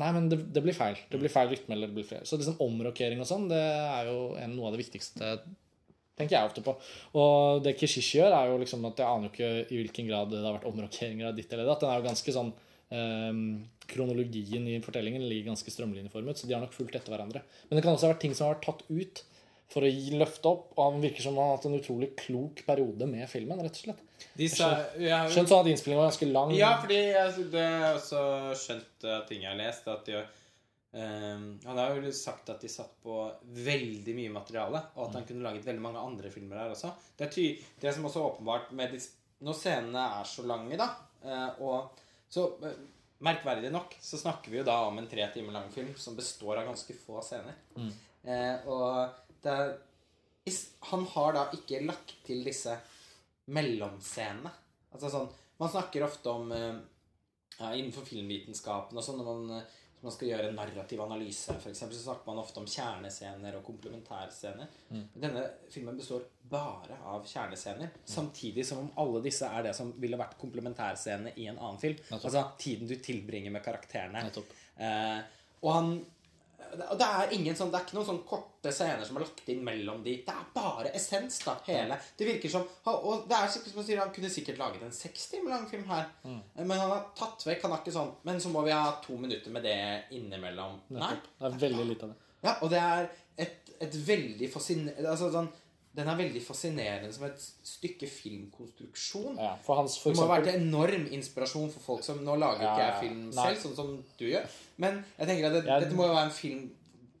Nei, men det, det blir feil. Det blir feil rytme. eller det blir feil. Så liksom omrokering og sånn, det er jo en, noe av det viktigste tenker jeg ofte på. Og det Kishish gjør, er jo liksom at jeg aner jo ikke i hvilken grad det har vært omrokeringer av ditt eller datt. Den er jo ganske sånn Kronologien i fortellingen ligger ganske strømlinjeformet, så de har nok fulgt etter hverandre. Men det kan også ha vært ting som har vært tatt ut for å gi løfte opp, og han virker som han har hatt en utrolig klok periode med filmen, rett og slett.
De jeg har
Skjønt sånn at innspillingen var ganske lang.
Ja, fordi jeg, det har også skjønt ting jeg har lest, at de, um, Han har jo sagt at de satt på veldig mye materiale, og at han kunne laget veldig mange andre filmer her også. Det er ty det som også er åpenbart med Når scenene er så lange, da, uh, og så eh, Merkverdig nok så snakker vi jo da om en tre timer lang film som består av ganske få scener. Eh, og det er Han har da ikke lagt til disse mellomscenene. Altså sånn Man snakker ofte om eh, ja, Innenfor filmvitenskapen og sånn når man, eh, når man skal gjøre en narrativ analyse, for eksempel, så snakker man ofte om kjernescener og komplementærscener. Mm. Denne filmen består bare av kjernescener, samtidig som om alle disse er det som ville vært komplementærscenene i en annen film.
Nettopp.
Altså tiden du tilbringer med karakterene. Eh, og han og det er ingen sånn, det er ikke noen sånn korte scener som er lagt inn mellom de. Det er bare essens, da, hele. Det virker som Og det er sikkert som han sier, han kunne sikkert laget en seks timer lang film her.
Mm.
Men han har tatt vekk Han har ikke sånn Men så må vi ha to minutter med det innimellom. Nei.
Det er veldig lite av det.
Ja, og det er et, et veldig fascinerende Altså sånn Den er veldig fascinerende som et stykke filmkonstruksjon.
Ja, hans,
Det må ha vært enorm inspirasjon for folk som Nå lager ikke jeg film selv, sånn som du gjør. Men jeg tenker at det,
Jeg-
dette må jo være en film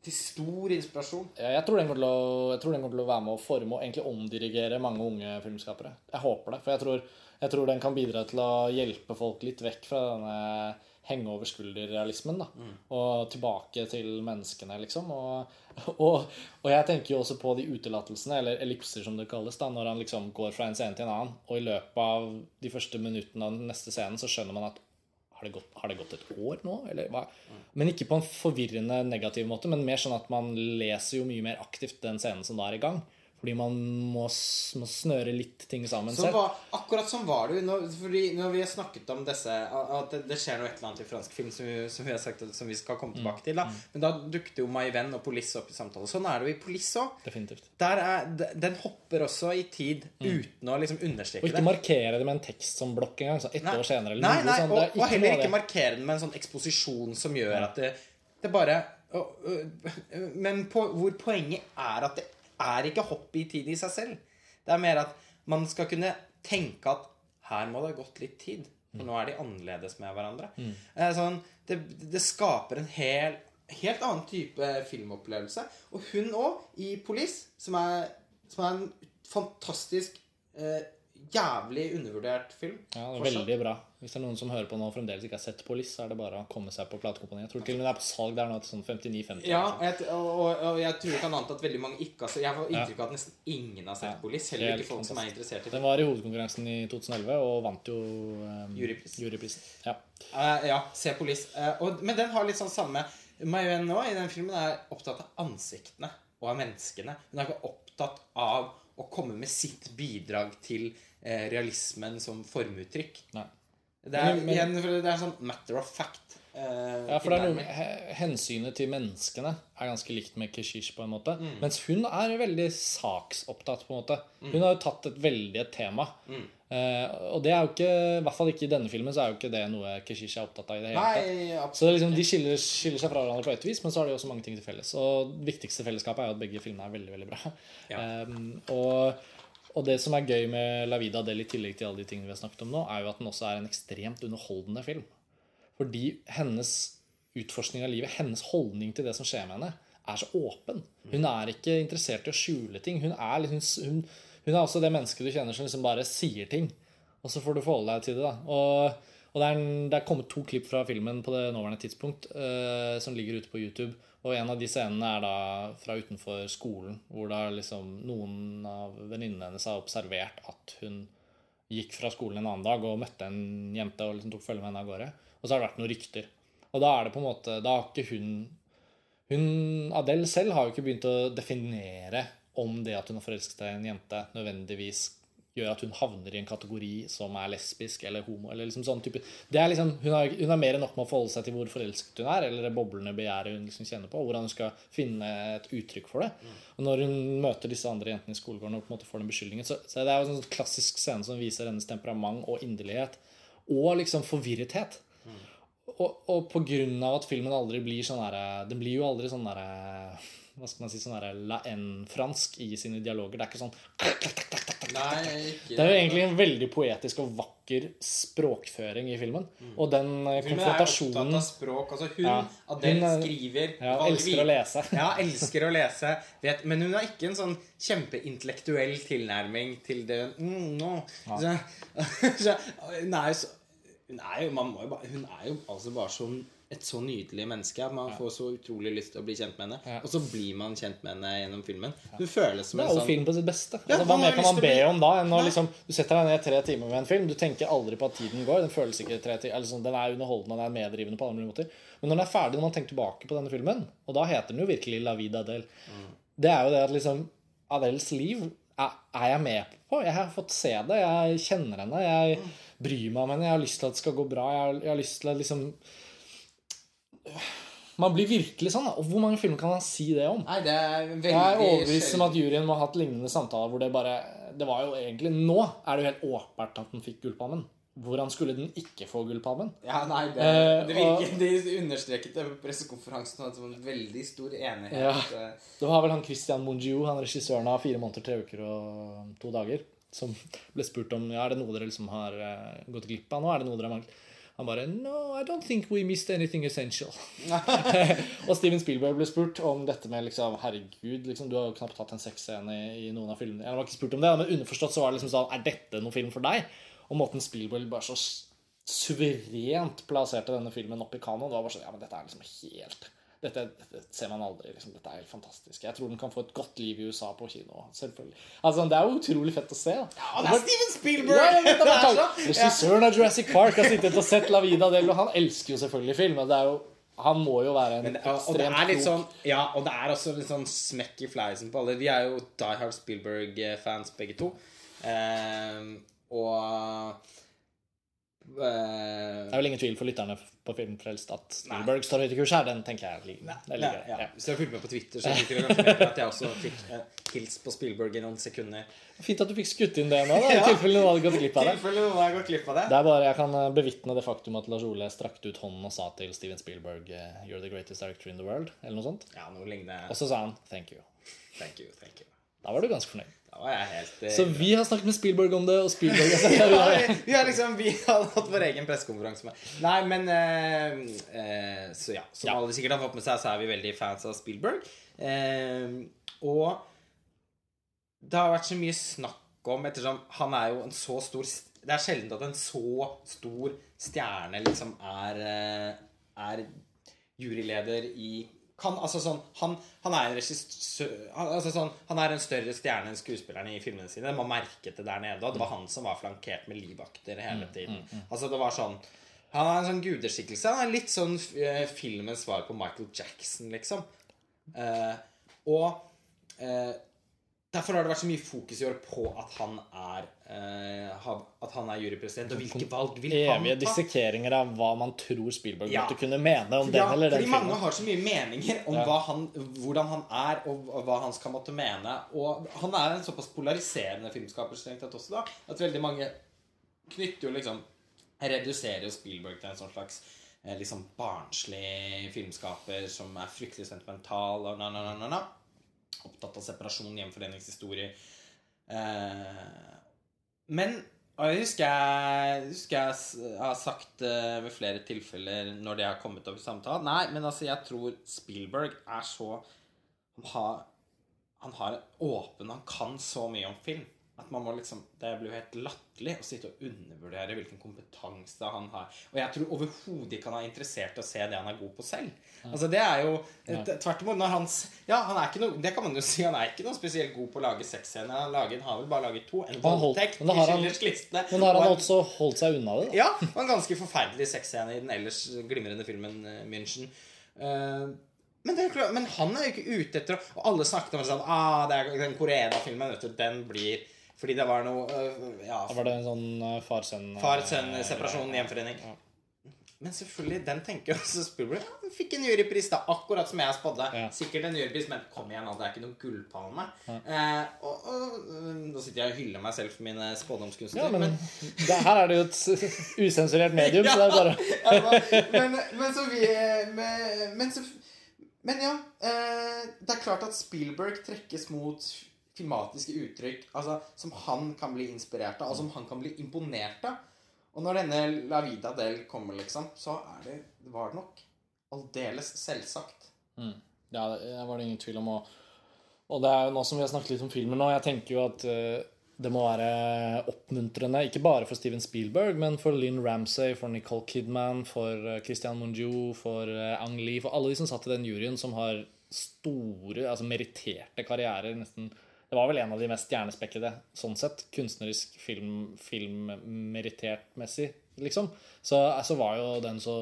til stor inspirasjon.
Ja, Jeg tror, den kommer til å, jeg tror den kommer til å være med å forme og egentlig omdirigere mange unge filmskapere. Jeg håper det. For jeg tror, jeg tror den kan bidra til å hjelpe folk litt vekk fra denne henge over skulder-realismen. da, Og tilbake til menneskene, liksom. Og, og, og jeg tenker jo også på de utelatelsene, eller ellipser som det kalles, da, når han liksom går fra en scene til en annen. Og i løpet av de første minuttene av den neste scenen så skjønner man at har det, gått, har det gått et år nå? Eller hva? Men ikke på en forvirrende negativ måte, men mer sånn at man leser jo mye mer aktivt den scenen som da er i gang. Fordi man må, må snøre litt ting sammen
Så
selv.
var, akkurat sånn var det jo når, når vi har snakket om disse At det, det skjer noe et eller annet i fransk film som vi, som vi har sagt som vi skal komme tilbake til. da Men da dukket jo My Venn og Police opp i samtale. Sånn er det jo i Police òg. Den hopper også i tid uten å liksom understreke
Og ikke
det.
markere det med en tekstblokk engang. Sånn ett
Nei.
år senere. Eller
nei, nei,
sånn.
og,
Det
og heller ikke markere den med en sånn eksposisjon som gjør at det, det bare og, Men på, hvor poenget er at det er ikke hopp i tid i seg selv. Det er mer at man skal kunne tenke at her må det ha gått litt tid. For nå er de annerledes med hverandre. Mm. Sånn, det, det skaper en hel, helt annen type filmopplevelse. Og hun òg, i Police, som er, som er en fantastisk eh, jævlig undervurdert film.
Ja, det er
fortsatt.
veldig bra. Hvis det er noen som hører på nå og fremdeles ikke har sett Police, så er det bare å komme seg på platekompaniet. Jeg tror til og med det er på salg der nå til sånn 59-50.
Ja, og jeg, og, og, jeg tror ikke annet at veldig mange ikke har sett Jeg får inntrykk av at nesten ingen har sett
Ja,
Police. Heller ikke folk som er interessert i det.
Den var i hovedkonkurransen i 2011 og vant jo um,
Jurypris.
juryprisen. Ja.
Uh, ja, se Police. Eh, og, men den har litt sånn samme Mayuen nå i den filmen er opptatt av ansiktene og av menneskene. Hun er ikke opptatt av å komme med sitt bidrag til eh, realismen som formuttrykk.
Nei.
Det er,
Men- men-
igjen, det er sånn matter of fact. eh,
Ja, for det er noe. Hensynet til menneskene er ganske likt med Keshish, på en måte.
Mm.
Mens hun er veldig saksopptatt, på en måte. Hun har jo tatt et veldig et tema.
Mm.
Eh, og det er jo ikke, i hvert fall ikke i denne filmen, så er jo ikke det noe Keshish er opptatt av i det hele tatt. Så det er liksom, De skiller, skiller seg fra hverandre på et vis, men så har de også mange ting til felles. Og det viktigste fellesskapet er jo at begge filmene er veldig veldig bra.
Ja.
Um, *laughs* og, og det som er gøy med La Vida Del i tillegg til alle de tingene vi har snakket om nå, er jo at den også er en ekstremt underholdende film. Fordi hennes utforskning av livet, hennes holdning til det som skjer med henne, er så åpen. Hun er ikke interessert i å skjule ting. Hun er, liksom, hun, hun er også det mennesket du kjenner som liksom bare sier ting. Og så får du forholde deg til det. da. Og, og det, er en, det er kommet to klipp fra filmen på det nåværende tidspunkt uh, som ligger ute på YouTube. Og en av de scenene er da fra utenfor skolen, hvor da liksom noen av venninnene hennes har observert at hun gikk fra skolen en annen dag og møtte en jente og liksom tok følge med henne av gårde. Og så har det vært noen rykter. Og da er det på en måte Da har ikke hun hun, Adele selv har jo ikke begynt å definere om det at hun har forelsket seg i en jente, nødvendigvis gjør at hun havner i en kategori som er lesbisk eller homo. eller liksom sånn type. Liksom, hun, har, hun har mer enn nok med å forholde seg til hvor forelsket hun er, eller det boblende begjæret hun liksom kjenner på, hvordan hun skal finne et uttrykk for det. Og når hun møter disse andre jentene i skolegården og på en måte får den beskyldningen, så, så det er jo en sånn klassisk scene som viser hennes temperament og inderlighet. Og liksom forvirrethet. Og, og på grunn av at filmen aldri blir sånn derre Den blir jo aldri sånn derre Hva skal man si sånn der la en-fransk i sine dialoger. Det er ikke sånn
Nei, ikke
Det er jo egentlig en veldig poetisk og vakker språkføring i filmen. Og den konfrontasjonen
Filmen er opptatt av språk. Altså hun,
Ja.
Adele,
Hun er-
skriver
Ja, elsker å lese. *laughs*
Ja, elsker å lese. Vet, men hun har ikke en sånn kjempeintellektuell tilnærming til det mm, no. så, *laughs* så, Hun er jo så er man må jo bare, hun er jo altså bare sånn et så nydelig menneske at man får så utrolig lyst til å bli kjent med henne.
Ja.
Og så blir man kjent med henne gjennom filmen. Hun føles som
Det er jo
sånn
film på sitt beste.
Ja,
Altså, hva mer kan man be
bli-
om da? enn å liksom, Du setter deg ned tre timer med en film. Du tenker aldri på at tiden går. Den føles ikke tre timer, eller sånn, Den er underholdende den er meddrivende på alle mulige måter. Men når den er ferdig, når man tenker tilbake på denne filmen, og da heter den jo virkelig La vida Adele, det er jo det at liksom Adels liv er, er jeg med på. Jeg har fått se det. Jeg kjenner henne. Jeg bryr meg om henne. Jeg har lyst til at det skal gå bra. Jeg har, jeg har lyst til at liksom Man blir virkelig sånn. Og hvor mange filmer kan man si det om?
Nei, det er veldig
Jeg er overbevist om at juryen må ha hatt lignende samtaler hvor det bare Det var jo egentlig Nå er det jo helt åpenbart at den fikk Gullpalmen. Hvordan skulle den ikke få Gullpalmen?
Ja, nei, det,
Eh,
det virker, De understreket det på pressekonferansen at det var en veldig stor enighet.
Ja. Det var vel han Christian Mongiu, han regissøren av Fire måneder, tre uker og to dager, som ble spurt om ja, er det noe dere liksom har eh, gått glipp av nå. Er det noe dere har manglet? Han bare No, I don't think we missed anything essential. *laughs* og Steven Spielberg ble spurt om dette med liksom Herregud, liksom, du har jo knapt hatt en sexscene i, noen av filmene. Jeg var ikke spurt om det, men underforstått så var det liksom sånn Er dette noen film for deg? Og måten Spielberg bare så suverent plasserte denne filmen opp i kanoen, det var bare sånn Ja, men dette er liksom helt dette, dette ser man aldri. Liksom. Dette er helt fantastisk. Jeg tror den kan få et godt liv i USA på kino. Selvfølgelig. Altså, Det er jo utrolig fett å se. da.
Og det er Steven Spielberg!
Ja. Regissøren av Jurassic Park har sittet og sett La Vida del, og han elsker jo selvfølgelig film. Og det er jo, han må jo være en
Men, og, og
ekstremt
sånn Ja, og det er også litt sånn smekk i fleisen på alle. Vi er jo Die Hard Spielberg-fans begge to. Eh, og eh,
Det er vel ingen tvil for lytterne på Filmfrelst at Spielberg står høyt i kurs her. Den tenker jeg ligger. der.
ja,
ja.
Hvis du har fulgt med på Twitter, så fikk dere kanskje at jeg også fikk eh, hils på Spielberg i noen sekunder.
Fint at du fikk skutt inn det nå, da, i *laughs*
Ja.
tilfelle noen hadde gått glipp av det.
gått glipp av det.
Det er bare, Jeg kan eh, bevitne det faktum at Lars Ole strakte ut hånden og sa til Steven Spielberg eh, You're the greatest director in the world, eller noe sånt.
Ja, noe lignende.
Og så sa han thank you.
Thank you, thank you.
Da var du ganske fornøyd.
Da var jeg helt eh,
Så vi har snakket med Spielberg om det, og Spielberg *laughs* har sagt
ja, vi har liksom Vi har hatt vår egen pressekonferanse med Nei, men eh, eh, Så ja, som
Ja.
alle sikkert har fått med seg, så er vi veldig fans av Spielberg. Eh, og det har vært så mye snakk om Ettersom han er jo en så stor Det er sjelden at en så stor stjerne liksom er eh, Er juryleder i kan, altså sånn, han, han er en regissør altså sånn, han er en større stjerne enn skuespillerne i filmene sine. Man merket det der nede. Og det var han som var flankert med livvakter hele tiden. Altså det var sånn Han er en sånn gudeskikkelse. Han er litt sånn eh, filmens svar på Michael Jackson, liksom. Eh, og eh, Derfor har det vært så mye fokus i år på at han er eh, At han er jurypresident. Og hvilke valg vil han ta?
Evige dissekeringer av hva man tror Spielberg
Ja.
måtte kunne mene om den eller den
fordi mange har så mye meninger om
Ja.
han, hvordan han er, og hva han skal måtte mene. Og han er en såpass polariserende filmskaper strengt tatt også, da, at veldig mange knytter jo liksom Reduserer jo Spielberg til en sånn slags eh, liksom barnslig filmskaper som er fryktelig sentimental og na, na, na, na, na. Opptatt av separasjon, hjemforeningshistorie. Eh, men jeg husker jeg, husker jeg har sagt eh, ved flere tilfeller når det har kommet opp i samtalen Nei, men altså, jeg tror Spielberg er så Han har, han har åpen Han kan så mye om film at man må liksom Det blir jo helt latterlig å sitte og undervurdere hvilken kompetanse han har. Og jeg tror overhodet ikke han er interessert i å se det han er god på selv. Altså Det er jo Tvert imot. Når hans Ja, han er ikke noe Det kan man jo si. Han er ikke noe spesielt god på å lage sexscener. Han laget, har vel bare laget to. En
Han
voldtekt i
har han-
liste.
Men har han,
han
også holdt seg unna det? da?
ja, og en ganske forferdelig sexscene i den ellers glimrende filmen eh, München. Uh, men, det klart, men han er jo ikke ute etter Og alle snakket om sånn ah, det er den Koreda-filmen, den blir Fordi det var noe eh, Ja,
Da var det en sånn uh, far-sønn
far-sønn-separasjon, hjemforening. Men selvfølgelig, den tenker også Spielberg. Ja, fikk en jurypris, da, akkurat som jeg spådde.
Ja.
Sikkert en jurypris, men kom igjen, det er ikke noen gullpalme. Eh, og, og, øh, nå sitter jeg og hyller meg selv for mine spådomskunster.
Ja, men *laughs* det, her er det jo et *laughs* usensurert medium, så det er *laughs* bare
Ja, men, men, men så vi men, men, så, men ja. Eh, det er klart at Spielberg trekkes mot filmatiske uttrykk altså, som han kan bli inspirert av, og som han kan bli imponert av. Og når denne La Vida del kommer, liksom, så er det, var det nok aldeles selvsagt.
Ja, det var det ingen tvil om. Og, og det er jo nå som vi har snakket litt om filmen nå, jeg tenker jo at uh, det må være oppmuntrende, ikke bare for Steven Spielberg, men for Lynn Ramsay, for Nicole Kidman, for eh, Christian Monjou, for eh, Ang Lee, for alle de som satt i den juryen, som har store, altså meritterte karrierer. nesten det var vel en av de mest stjernespekkede sånn sett. Kunstnerisk, film, filmmerittert-messig, liksom. Så, så var jo den så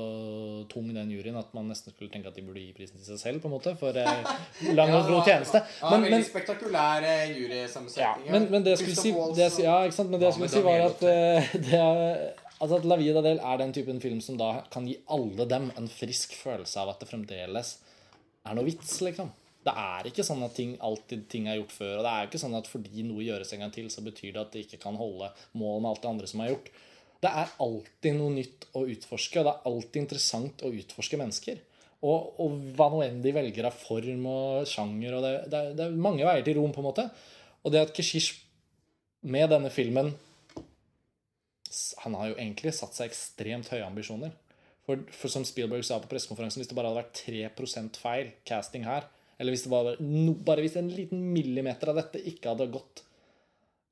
tung, den juryen, at man nesten skulle tenke at de burde gi prisen til seg selv, på en måte, for eh, *laughs* lang og god tjeneste.
Ja,
Men,
veldig
men,
spektakulær jurysammensetning.
ja, men, men det jeg skulle si, det ja, ikke sant? Men det jeg skulle si, var at eh, *laughs* det er, altså at La Vida Del er den typen film som da kan gi alle dem en frisk følelse av at det fremdeles er noe vits, liksom. Det er ikke sånn at ting, alltid ting er gjort før. Og det er jo ikke sånn at fordi noe gjøres en gang til, så betyr det at det ikke kan holde mål med alt det andre som er gjort. Det er alltid noe nytt å utforske, og det er alltid interessant å utforske mennesker. Og, og hva nå enn de velger av form og sjanger, og det, det, er, det er mange veier til rom, på en måte. Og det at Keshish med denne filmen han har jo egentlig satt seg ekstremt høye ambisjoner. For, for som Spielberg sa på pressekonferansen, hvis det bare hadde vært 3 feil casting her, eller hvis det var no, bare hvis en liten millimeter av dette ikke hadde gått,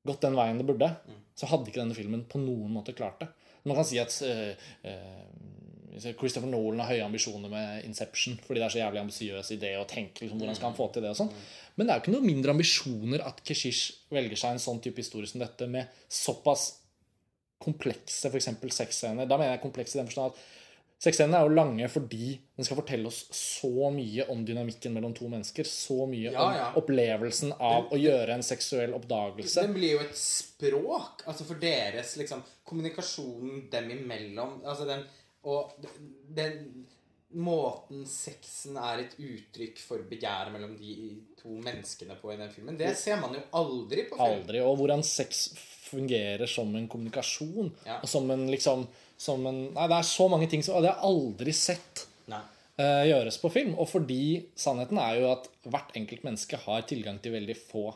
gått den veien det burde, så hadde ikke denne filmen på noen måte klart det. Man kan si at eh, eh, Christopher Nolan har høye ambisjoner med Inception fordi det er så jævlig ambisiøs idé å tenke liksom, hvordan skal han få til det og sånn. Men det er jo ikke noe mindre ambisjoner at Keshish velger seg en sånn type historie som dette med såpass komplekse f.eks. sexscener. Da mener jeg komplekse i den forstand at Sexscenene er jo lange fordi den skal fortelle oss så mye om dynamikken mellom to mennesker. Så mye
Ja, ja.
om opplevelsen av å gjøre en seksuell oppdagelse.
Den blir jo et språk, altså for deres liksom Kommunikasjonen dem imellom. Altså den Og den måten sexen er et uttrykk for begjæret mellom de to menneskene på i den filmen, det ser man jo aldri på film.
Aldri. Og hvordan sex fungerer som en kommunikasjon.
Ja.
Og som en liksom som en, Nei, det er så mange ting som Det har jeg aldri sett
Nei.
eh, gjøres på film. Og fordi sannheten er jo at hvert enkelt menneske har tilgang til veldig få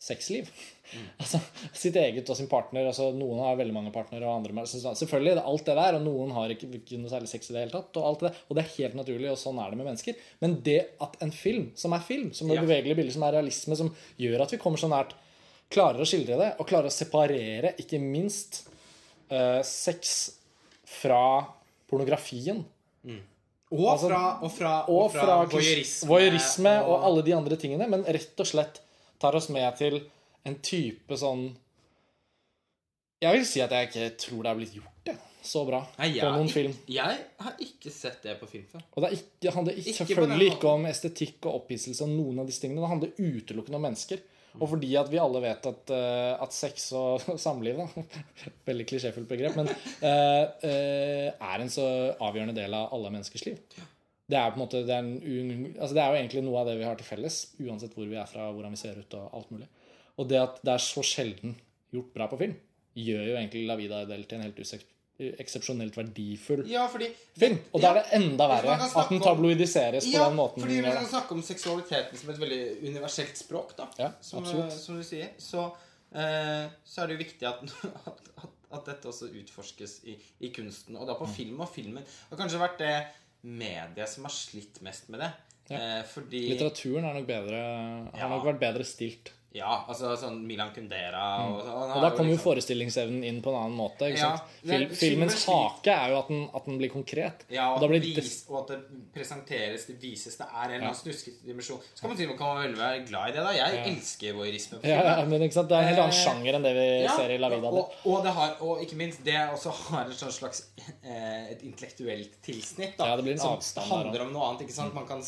sexliv. *laughs* Altså sitt eget og sin partner. altså Noen har veldig mange partnere, og andre Selvfølgelig, det er alt det der, og noen har ikke, ikke noe særlig sex i det hele tatt. Og alt det og det er helt naturlig, og sånn er det med mennesker. Men det at en film, som er film, som er
Ja.
bevegelige bilder, som er realisme, som gjør at vi kommer så nært, klarer å skildre det, og klarer å separere, ikke minst, uh, sex fra pornografien.
Og
Altså,
fra, og fra,
Og fra
voyeurisme,
voyeurisme og alle de andre tingene, men rett og slett tar oss med til en type sånn Jeg vil si at jeg ikke tror det er blitt gjort det så bra
Nei,
på noen
ikke-
film.
Jeg har ikke sett det på film før.
Og det ikke, handler ikke,
Ikke
selvfølgelig ikke om estetikk og opphisselse og noen av disse tingene. Det handler utelukkende om mennesker. Og fordi at vi alle vet at, eh, at sex og *laughs* samliv da, *laughs* Veldig klisjéfullt begrep, men eh, eh, er en så avgjørende del av alle menneskers liv. Det er måte det er, en, altså det er jo egentlig noe av det vi har til felles, uansett hvor vi er fra, hvordan vi ser ut og alt mulig. Og det at det er så sjelden gjort bra på film, gjør jo egentlig La Vida Del til en helt eksepsjonelt verdifull
Ja, fordi
film. Og da er det enda verre at
den
den
om-
tabloidiseres på den måten
fordi vi kan snakke om seksualiteten som et veldig universelt språk, da.
Ja,
som, som du sier. Så, eh, så er det jo viktig at, *laughs* at, at, at dette også utforskes i, i kunsten. Og da
Mm.
på film og filmen. Det har kanskje vært det mediet som har slitt mest med det. Eh, fordi
Litteraturen er nok bedre, har
Ja.
nok vært bedre stilt.
Ja, altså sånn Milan Kundera og, han
Mm. Og da kommer jo
liksom-
forestillingsevnen inn på en annen måte. Ikke
Ja,
sant? Fil, filmens
filmen
hake er jo at den, at den blir konkret.
Ja,
og
og,
blir
det vis, og at det presenteres, det vises. Det er en eller
Ja.
annen snuskete dimensjon. Så kan man til og med være glad i det, da. Jeg elsker voyeurisme.
ja, ja, men ikke sant? Det er en helt annen
Eh,
sjanger enn det vi
Ja,
ser i La Vida.
Og, og, det har, og ikke minst, det også har et sånn slags eh, et intellektuelt tilsnitt. Da,
Ja, det blir en
som
avstand
handler om noe annet. ikke sant? Man kan,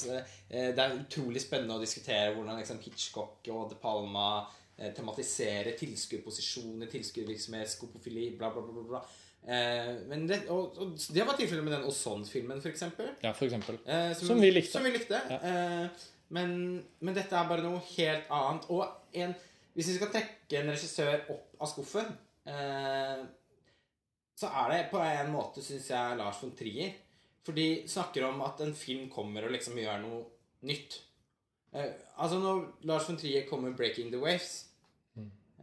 det er utrolig spennende å diskutere hvordan liksom, Hitchcock og De Palma eh, tematiserer tilskuerposisjoner, tilskuervirksomhet, skopofili, bla, bla, bla. bla. Eh, men det, og, og det var tilfellet med den Ozon-filmen, eksempel.
Ja, for eksempel.
Eh,
Som vi likte.
Som vi likte. Eh, men, men dette er bare noe helt annet. Og en, hvis vi skal trekke en regissør opp av skuffen, eh, så er det på en måte, syns jeg, Lars von Trier. For de snakker om at en film kommer og liksom gjør noe nytt. Eh, altså når Lars von Trier kom med 'Breaking the Waves',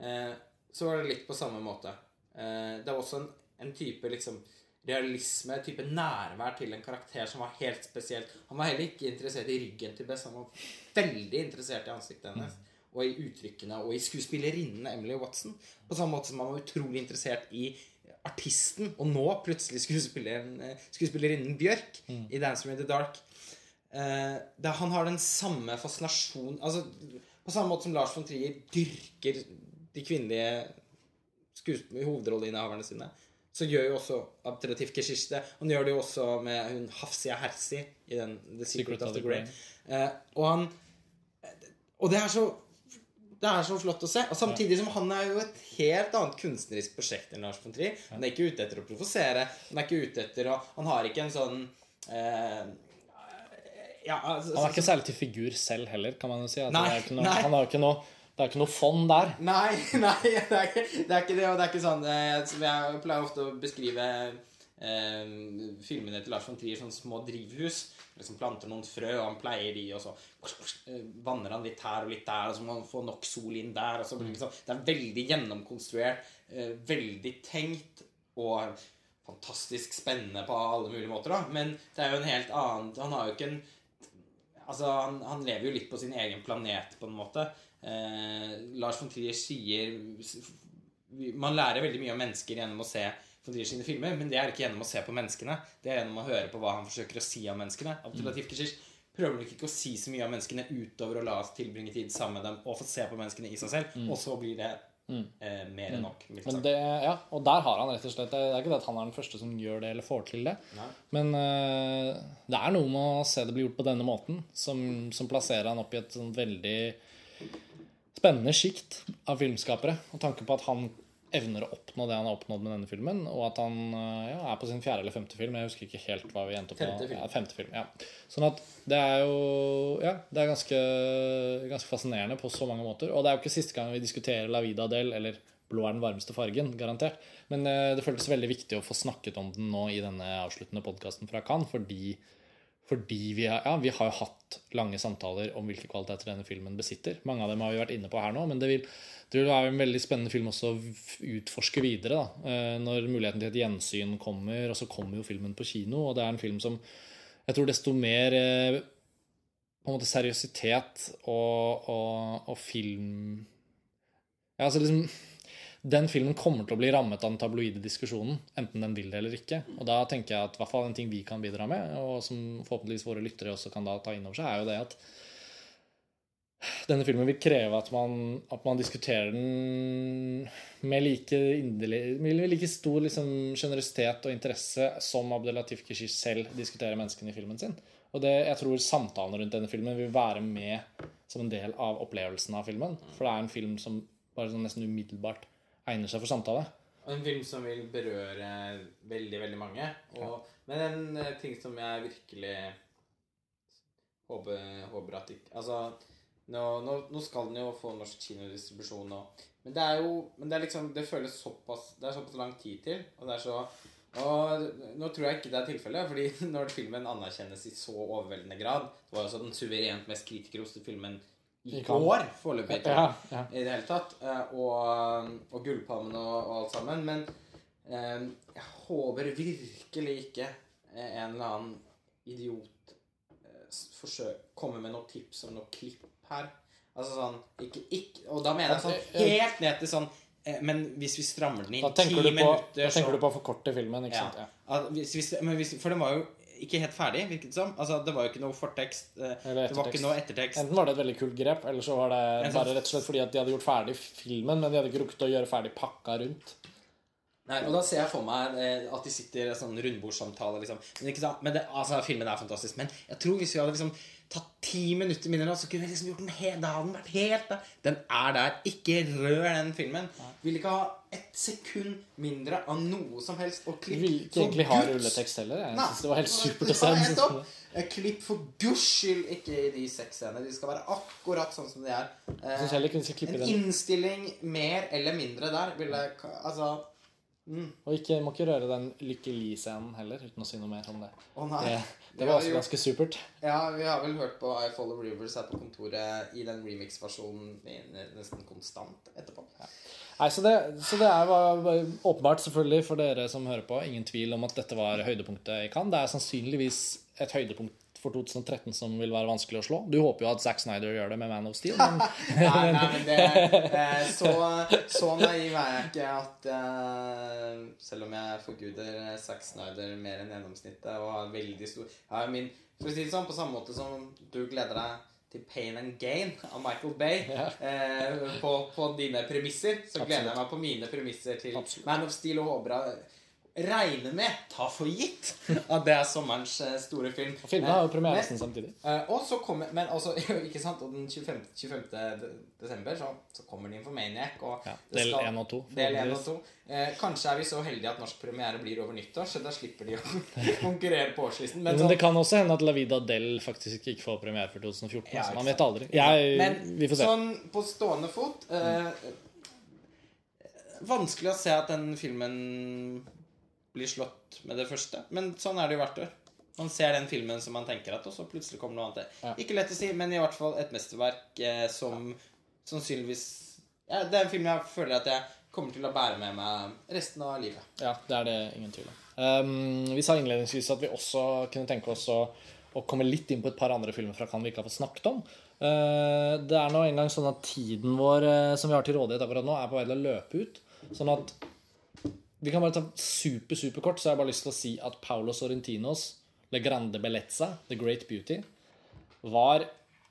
eh, så var det litt på samme måte. Eh, det var også en, en type liksom realisme, en type nærvær til en karakter som var helt spesielt. Han var heller ikke interessert i ryggen til Bess, han var veldig interessert i ansiktet hennes. Og i uttrykkene, og i skuespillerinnen Emily Watson. På samme måte som han var utrolig interessert i artisten, og nå plutselig eh, skuespillerinnen Bjørk i 'Dancer in the Dark'. Eh, det, han har den samme fascinasjon altså, På samme måte som Lars von Trier dyrker de kvinnelige hovedrolleinnehaverne sine, så gjør jo også Abdelatif Keshish det. Han gjør det jo også med hun Hafsia Hersi i den The Secret, of the Grey. Eh, og han Og det er så det er så flott å se. Og samtidig som han er jo et helt annet kunstnerisk prosjekt enn Lars von Trier. Han er ikke ute etter å provosere. Han er ikke ute etter å Han har ikke en sånn eh, ja, altså,
Han er ikke særlig til figur selv heller, kan man jo si. Altså,
Nei,
noe, han har ikke noe det er ikke noe fond der.
Nei, *laughs* nei, det er ikke det. Er ikke det og det er ikke sånn eh, Jeg pleier ofte å beskrive eh, filmene til Lars von Trier som små drivhus. Liksom planter noen frø, og han pleier de, og så eh, vanner han litt her og litt der, og så må han få nok sol inn der. Så, liksom, det er veldig gjennomkonstruert, eh, veldig tenkt. og fantastisk spennende på alle mulige måter, da. Men det er jo en helt annen Han har jo ikke en Altså, han, han lever jo litt på sin egen planet, på en måte. Eh, Lars von Trier sier Man lærer veldig mye om mennesker gjennom å se von Trier sine filmer, men det er ikke gjennom å se på menneskene. Det er gjennom å høre på hva han forsøker å si om menneskene. Abdulatif Keshish prøver nok ikke å si så mye om menneskene utover å la oss tilbringe tid sammen med dem og få se på menneskene i seg selv, og så blir det eh, mer enn nok.
Men det, ja, og der har han rett og slett Det er ikke det at han er den første som gjør det eller får til det.
Nei.
Men eh, det er noe med å se det bli gjort på denne måten som, som plasserer han opp i et sånt veldig spennende sjikt av filmskapere. Og tanken på at han evner å oppnå det han har oppnådd med denne filmen, og at han eh, ja, er på sin fjerde eller femte film. Jeg husker ikke helt hva vi endte opp på.
Femte film.
Ja, femte film ja. Sånn at det er jo Ja, det er ganske, ganske fascinerende på så mange måter. Og det er jo ikke siste gang vi diskuterer La Vida Del eller Blå er den varmeste fargen, garantert. Men eh, det føltes veldig viktig å få snakket om den nå i denne avsluttende podkasten fra Cannes, fordi, fordi vi, har, ja, vi har jo hatt lange samtaler om hvilke kvaliteter denne filmen besitter. Mange av dem har vi vært inne på her nå, men det vil, det vil være en veldig spennende film også å utforske videre. Da. Eh, Når muligheten til et gjensyn kommer, og så kommer jo filmen på kino, og det er en film som jeg tror desto mer eh, på en måte seriøsitet og, og, og film ja, altså liksom den filmen kommer til å bli rammet av den tabloide diskusjonen, enten den vil det eller ikke. Og da tenker jeg at hvert fall en ting vi kan bidra med, og som forhåpentligvis våre lyttere også kan da ta inn over seg, er jo det at denne filmen vil kreve at man, at man diskuterer den med like, indelig, med like stor liksom, og interesse som Abdelatif Keshish selv diskuterer menneskene i filmen sin. Og det, jeg tror samtalen rundt denne filmen vil være med som en del av opplevelsen av filmen. For det er en film som bare sånn nesten umiddelbart egner seg for samtale.
En film som vil berøre veldig, veldig mange. Og, Men en eh, ting som jeg virkelig håper, håper at ikke Altså, nå, nå, nå skal den jo få norsk kinodistribusjon nå. Men det er jo Men det er liksom Det føles såpass Det er såpass lang tid til, og det er så og nå tror jeg ikke det er tilfellet, fordi *laughs* når filmen anerkjennes i så overveldende grad Det var jo den suverent mest kritikerroste filmen i går foreløpig.
Ja, ja.
i det hele tatt. eh, Og, og Gullpalmen og, og alt sammen. Men eh, jeg håper virkelig ikke eh, en eller annen idiot eh, forsøk, kommer med noen tips om noe klipp her. Altså sånn ikke, ikke, Og da mener jeg sånn helt ned til sånn Men hvis vi strammer den inn ti
tenker, du på,
minutter
da tenker du på å forkorte filmen, ikke
ja.
sant? Ja.
Hvis, hvis, men hvis, For den var jo ikke helt ferdig, virket det som. Altså, det var jo ikke noe fortekst. eh,
Eller
Det var ikke noe ettertekst.
Enten var det et veldig kult grep, eller så var det bare rett og slett fordi at de hadde gjort ferdig filmen, men de hadde ikke rukket å gjøre ferdig pakka rundt.
Nei, og da ser jeg for meg eh, at de sitter i en sånn rundbordssamtale, liksom. Men, men det, altså, filmen er fantastisk. Men jeg tror hvis vi hadde liksom tatt ti minutter mindre, så kunne vi liksom gjort den helt Da hadde den vært helt der. Den er der. Ikke rør den filmen. Vil ikke ha ett sekund mindre av noe som helst. Og klipp
Vil ikke egentlig ha rulletekst heller. Jeg syns det var helt supert å se.
Eh, Klipp for guds skyld ikke i de seks scenene. De skal være akkurat sånn som de er. Eh, en innstilling mer eller mindre der ville ka- Altså
Og ikke, må ikke røre den Lykke Li-scenen heller, uten å si noe mer om det.
Oh.
Det,
Det var
også
jo-
ganske supert.
Ja, vi har vel hørt på I Follow Rivers her på kontoret i den remix-versjonen nesten konstant etterpå.
Nei, så det, så det er var åpenbart selvfølgelig for dere som hører på, ingen tvil om at dette var høydepunktet i Cannes. Det er sannsynligvis et høydepunkt for 2013 som vil være vanskelig å slå. Du håper jo at Zack Snyder gjør det med Man of Steel, *laughs* men
Nei, nei, men det eh, så, så naiv er jeg ikke at eh, Selv om jeg forguder Zack Snyder mer enn gjennomsnittet og har veldig stor har min, For å si det sånn, på samme måte som du gleder deg til Pain and Gain av Michael Bay *laughs*
Ja.
eh, på, på dine premisser, så gleder jeg meg på mine premisser til
Absolutt.
Man of Steel og håper jeg regner med, ta for gitt, *laughs* at det er sommerens eh, store film.
Og filmen har jo
Men-
premiere nesten samtidig.
Eh, og så kommer Men altså, *laughs* ikke sant Og den 25. 25. desember så, så kommer Nymphomaniac. Og
Ja,
det
del
skal-
1 og 2.
Del 1 og 2. Eh, kanskje er vi så heldige at norsk premiere blir over nyttår, så da slipper de å *laughs* konkurrere på årslisten. Men,
Men
sånn,
det kan også hende at La Vida Del faktisk ikke får premiere for 2014.
Ja,
så man vet aldri. Jeg,
men
vi får se.
sånn på stående fot eh, Vanskelig å se at den filmen blir slått med det første. Men sånn er det jo hvert år. Man ser den filmen som man tenker at, og så plutselig kommer noe annet.
Ja.
Ikke lett å si, men i hvert fall et mesterverk eh, som sannsynligvis ja, Det er en film jeg føler at jeg kommer til å bære med meg resten av livet.
Ja, det er det ingen tvil om. Um, vi sa innledningsvis at vi også kunne tenke oss å, å komme litt inn på et par andre filmer fra Cannes vi ikke har fått snakket om. Uh, det er nå engang sånn at tiden vår uh, som vi har til rådighet akkurat nå, er på vei til å løpe ut. Sånn at vi kan bare ta super, superkort, så jeg har bare lyst til å si at Paulo Sorrentinos Le Grande Bellezza, The Great Beauty, var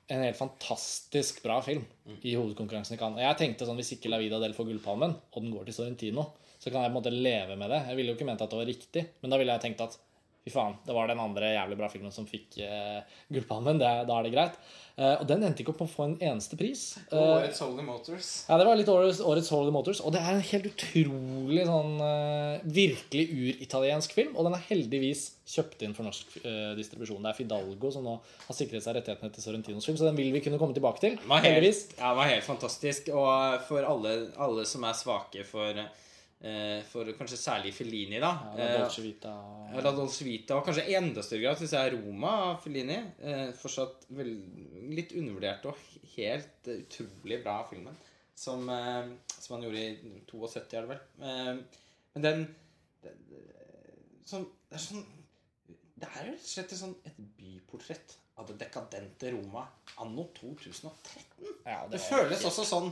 en helt fantastisk bra film i hovedkonkurransen i Cannes. Jeg tenkte sånn, Hvis ikke La Vida Del får Gullpalmen, og den går til Sorrentino, så kan jeg på en måte leve med det. Jeg ville jo ikke ment at det var riktig, men da ville jeg tenkt at fy faen, det var den andre jævlig bra filmen som fikk uh, Gullpalmen. Da er det greit. Uh, og den endte ikke opp med å få en eneste pris. Uh,
årets Holy Motors.
ja, det var litt årets, årets Holy Motors. Og det er en helt utrolig sånn uh, virkelig uritaliensk film. Og den er heldigvis kjøpt inn for norsk distribusjon. Det er Fidalgo som nå har sikret seg rettighetene til Sorrentinos film, så den vil vi kunne komme tilbake til.
Den var helt,
Heldigvis.
ja, den var helt fantastisk. Og for alle, alle som er svake for, for kanskje særlig Fellini, da.
Ja, er
eh,
Dolce Vita.
Ja, La Dolce Vita, og kanskje i enda større grad syns jeg Roma av Fellini. Eh, fortsatt vel, litt undervurdert og helt eh, utrolig bra filmen. Som, eh, som han gjorde i 72, er det vel. Eh, men den, den eh, sånn, Det er sånn Det er rett og slett et, sånn, et byportrett av det dekadente Roma anno 2013.
Ja,
Det
det
føles
helt-
også sånn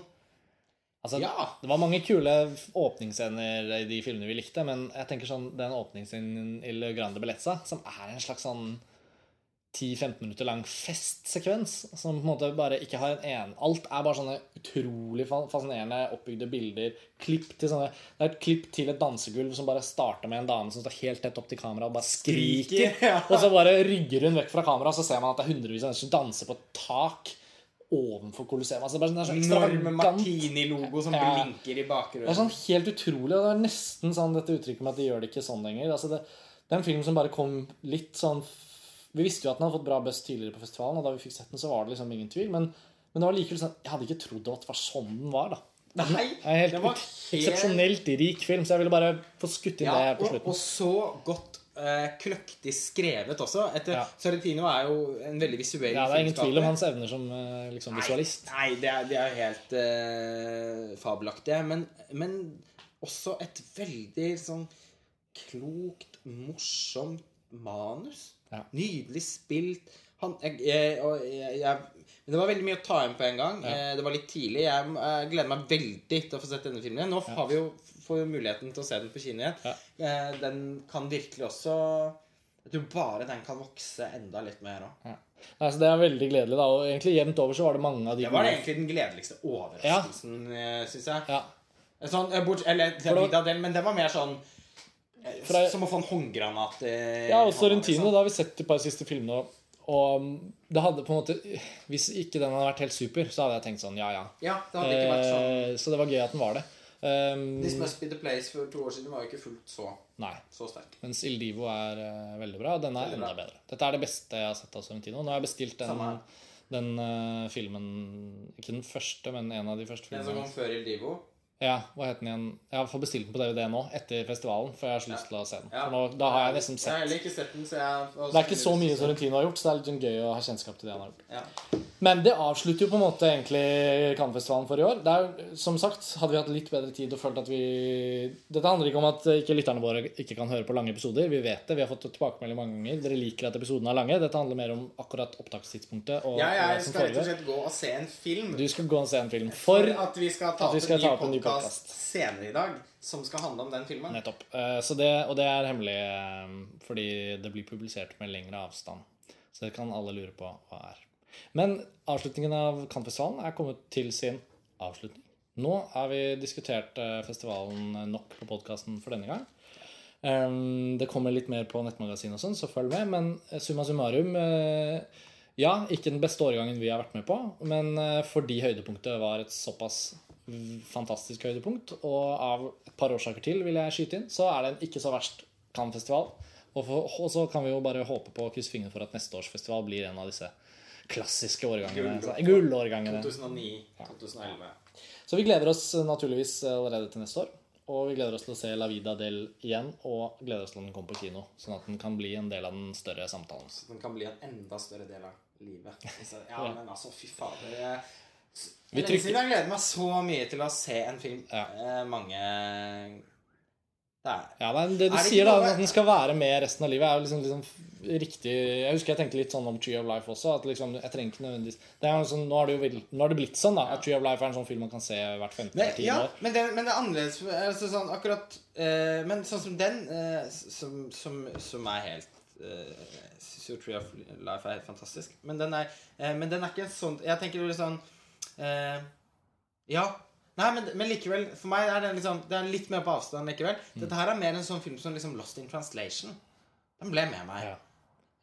Altså,
Ja.
Det var mange kule åpningsscener i de filmene vi likte, men jeg tenker sånn den åpningsscenen i Le Grande Bellezza, som er en slags sånn 10-15 minutter lang festsekvens, som på en måte bare ikke har en en Alt er bare sånne utrolig fascinerende oppbygde bilder. Klipp til sånne Det er et klipp til et dansegulv som bare starter med en dame som står helt tett opp til kameraet og bare skriker.
Skriker, ja.
Og så bare rygger hun vekk fra kameraet, og så ser man at det er hundrevis av mennesker som danser på et tak ovenfor Colosseum. Altså, det er sånn- er
enorme. Martini-logo som
Ja.
blinker i bakgrunnen.
Det er sånn helt utrolig. Og det er nesten sånn dette uttrykket med at de gjør det ikke sånn lenger. Altså det, det er en film som bare kom litt sånn Vi visste jo at den hadde fått bra best tidligere på festivalen, og da vi fikk sett den, så var det liksom ingen tvil. Men, men det var likevel sånn Jeg hadde ikke trodd at det var sånn den var, da.
Nei,
Det
var helt
eksepsjonelt rik film, så jeg ville bare få skutt inn
Ja,
det på
og,
slutten.
og så godt eh, kløktig skrevet også. Etter,
Ja.
Sorrentino er jo en veldig visuell
Ja, det er ingen tvil om hans evner som eh, liksom visualist.
Nei, det er, det er helt eh, fabelaktige. Men, men også et veldig sånn klokt, morsomt manus.
Ja.
Nydelig spilt. Han, jeg, jeg, jeg, det var veldig mye å ta inn på en gang. Eh, Det var litt tidlig. Jeg, gleder meg veldig til å få sett denne filmen. Nå har vi jo får muligheten til å se den på kino igjen.
Ja.
Eh, Den kan virkelig også Jeg tror bare den kan vokse enda litt mer òg.
Ja. Altså, det er veldig gledelig, da. Og egentlig jevnt over så var det mange av de
Det var egentlig den gledeligste overraskelsen, ja. syns jeg.
Ja.
Sånn, eh, bort, eller Adel, men det var mer sånn
fra,
Som å få en håndgranat i
Ja, og
hånda,
Sorrentino,
liksom.
da har vi sett de par siste filmene. og- Og det hadde på en måte Hvis ikke den hadde vært helt super, så hadde jeg tenkt sånn, ja ja.
Ja, det hadde ikke vært sånn
Eh, Så det var gøy at den var det. Um,
This Must Be The Place for to år siden var jo ikke fullt så,
nei.
så sterk.
Mens Il Divo er uh, veldig bra, denne er
Veldig
enda
bra.
bedre. Dette er det beste jeg har sett av Sorrentino. Nå har jeg bestilt den, den uh, filmen Ikke den første, men en av de første filmene.
Den som kom før Il Divo.
Ja, hva het den igjen? Jeg har bestilt den på DVD nå, etter festivalen, for jeg har så lyst til å se den.
Ja.
Nå, da har jeg nesten
Jeg har ikke sett den, så jeg
Det er ikke så mye Sorrentino har gjort, så det er litt sånn gøy å ha kjennskap til det han har gjort.
Ja.
Men det avslutter jo på en måte egentlig Cannes-festivalen for i år. Det er, som sagt, Hadde vi hatt litt bedre tid og følt at vi Dette handler ikke om at ikke lytterne våre ikke kan høre på lange episoder. Vi vet det. Vi har fått tilbakemelding mange ganger. Dere liker at episodene er lange. Dette handler mer om akkurat opptakstidspunktet.
Ja, jeg skal rett og slett gå og se en film.
Du skal gå og se en film
For
for
at vi skal ta
vi
opp
skal
en
ta opp en ny
podkast senere i dag som skal handle om den filmen.
Nettopp. Eh, Så det, og det er hemmelig eh, fordi det blir publisert med lengre avstand. Så det kan alle lure på hva er. Men avslutningen av Cannes-festivalen er kommet til sin avslutning. Nå har vi diskutert eh, festivalen nok på podkasten for denne gang. Det kommer litt mer på nettmagasinet og sånn, så følg med. Men eh, summa summarum eh, Ja, ikke den beste årgangen vi har vært med på, men fordi høydepunktet var et såpass fantastisk høydepunkt, og av et par årsaker til, vil jeg skyte inn, så er det en ikke så verst Cannes-festival. Og, og så kan vi jo bare håpe på å krysse fingrene for at neste års festival blir en av disse klassiske årgangene.
Gull-
Gullårgangene.
2009-2011.
Så vi gleder oss eh, naturligvis allerede til neste år. Og vi gleder oss til å se La Vida del igjen, og gleder oss til at den kommer på kino. Sånn at den kan bli en del av den større samtalen.
Så den kan bli en enda større del av livet. *laughs* Ja, men altså, fy fader. jeg- jeg, jeg gleder meg så mye til å se en film
Ja.
eh, mange Det er
Ja, men det du
Er det
sier, da, at den skal være med resten av livet, er jo liksom, liksom riktig Jeg husker jeg tenkte litt sånn om Tree of Life også. At liksom, jeg trenger ikke nødvendigvis det er sånn, nå, har det jo, nå har det blitt sånn da at Tree of Life er en sånn film man kan se hvert 15
Men,
eller 10
ja,
år.
men det, men det er annerledes altså, sånn, akkurat uh, Men sånn som den, uh, som, som, som er helt uh, Syns jo Tree of Life er helt fantastisk. Men den er, uh, men den er ikke sånn Jeg tenker litt sånn eh, Ja. Nei, men, men likevel, for meg er den liksom, det er litt mer på avstand likevel.
Mm.
Dette her er mer en sånn film som liksom Lost in Translation. Den ble med meg
Ja.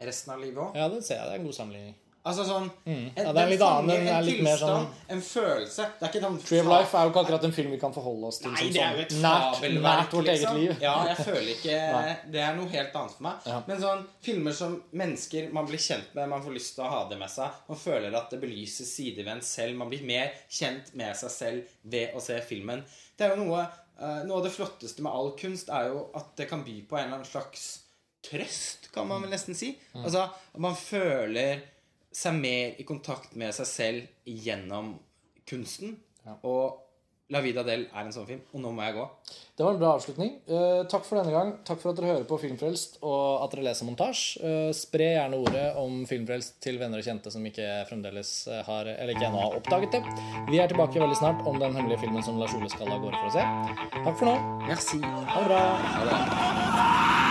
Resten av livet òg.
ja, det ser jeg. Det er en god sammenligning.
Altså sånn en,
Ja, det er litt er
en tilstand,
sånn-
en følelse. Det er ikke sånn
Tree of Life er jo ikke akkurat en film vi kan forholde oss til
Nei, det er jo
sånn
et
nært, nært vårt
liksom.
eget liv.
Ja, jeg føler ikke *laughs* Det er noe helt annet for meg.
Ja.
Men sånn filmer som mennesker man blir kjent med, man får lyst til å ha det med seg, man føler at det belyser sider ved en selv, man blir mer kjent med seg selv ved å se filmen. Det er jo noe eh, Noe av det flotteste med all kunst er jo at det kan by på en eller annen slags trøst, kan man vel nesten si.
Mm.
Altså, man føler seg mer i kontakt med seg selv gjennom kunsten.
Ja.
Og La Vida Del er en sånn film. Og nå må jeg gå.
Det var en bra avslutning. Eh, takk for denne gang. Takk for at dere hører på Filmfrelst, og at dere leser montasje. Eh, spre gjerne ordet om Filmfrelst til venner og kjente som ikke fremdeles eh, har Eller ikke ennå har oppdaget det. Vi er tilbake veldig snart om den hemmelige filmen som Lars Ole skal av gårde for å se. Takk for nå.
Merci.
Ha det bra.
Ha det.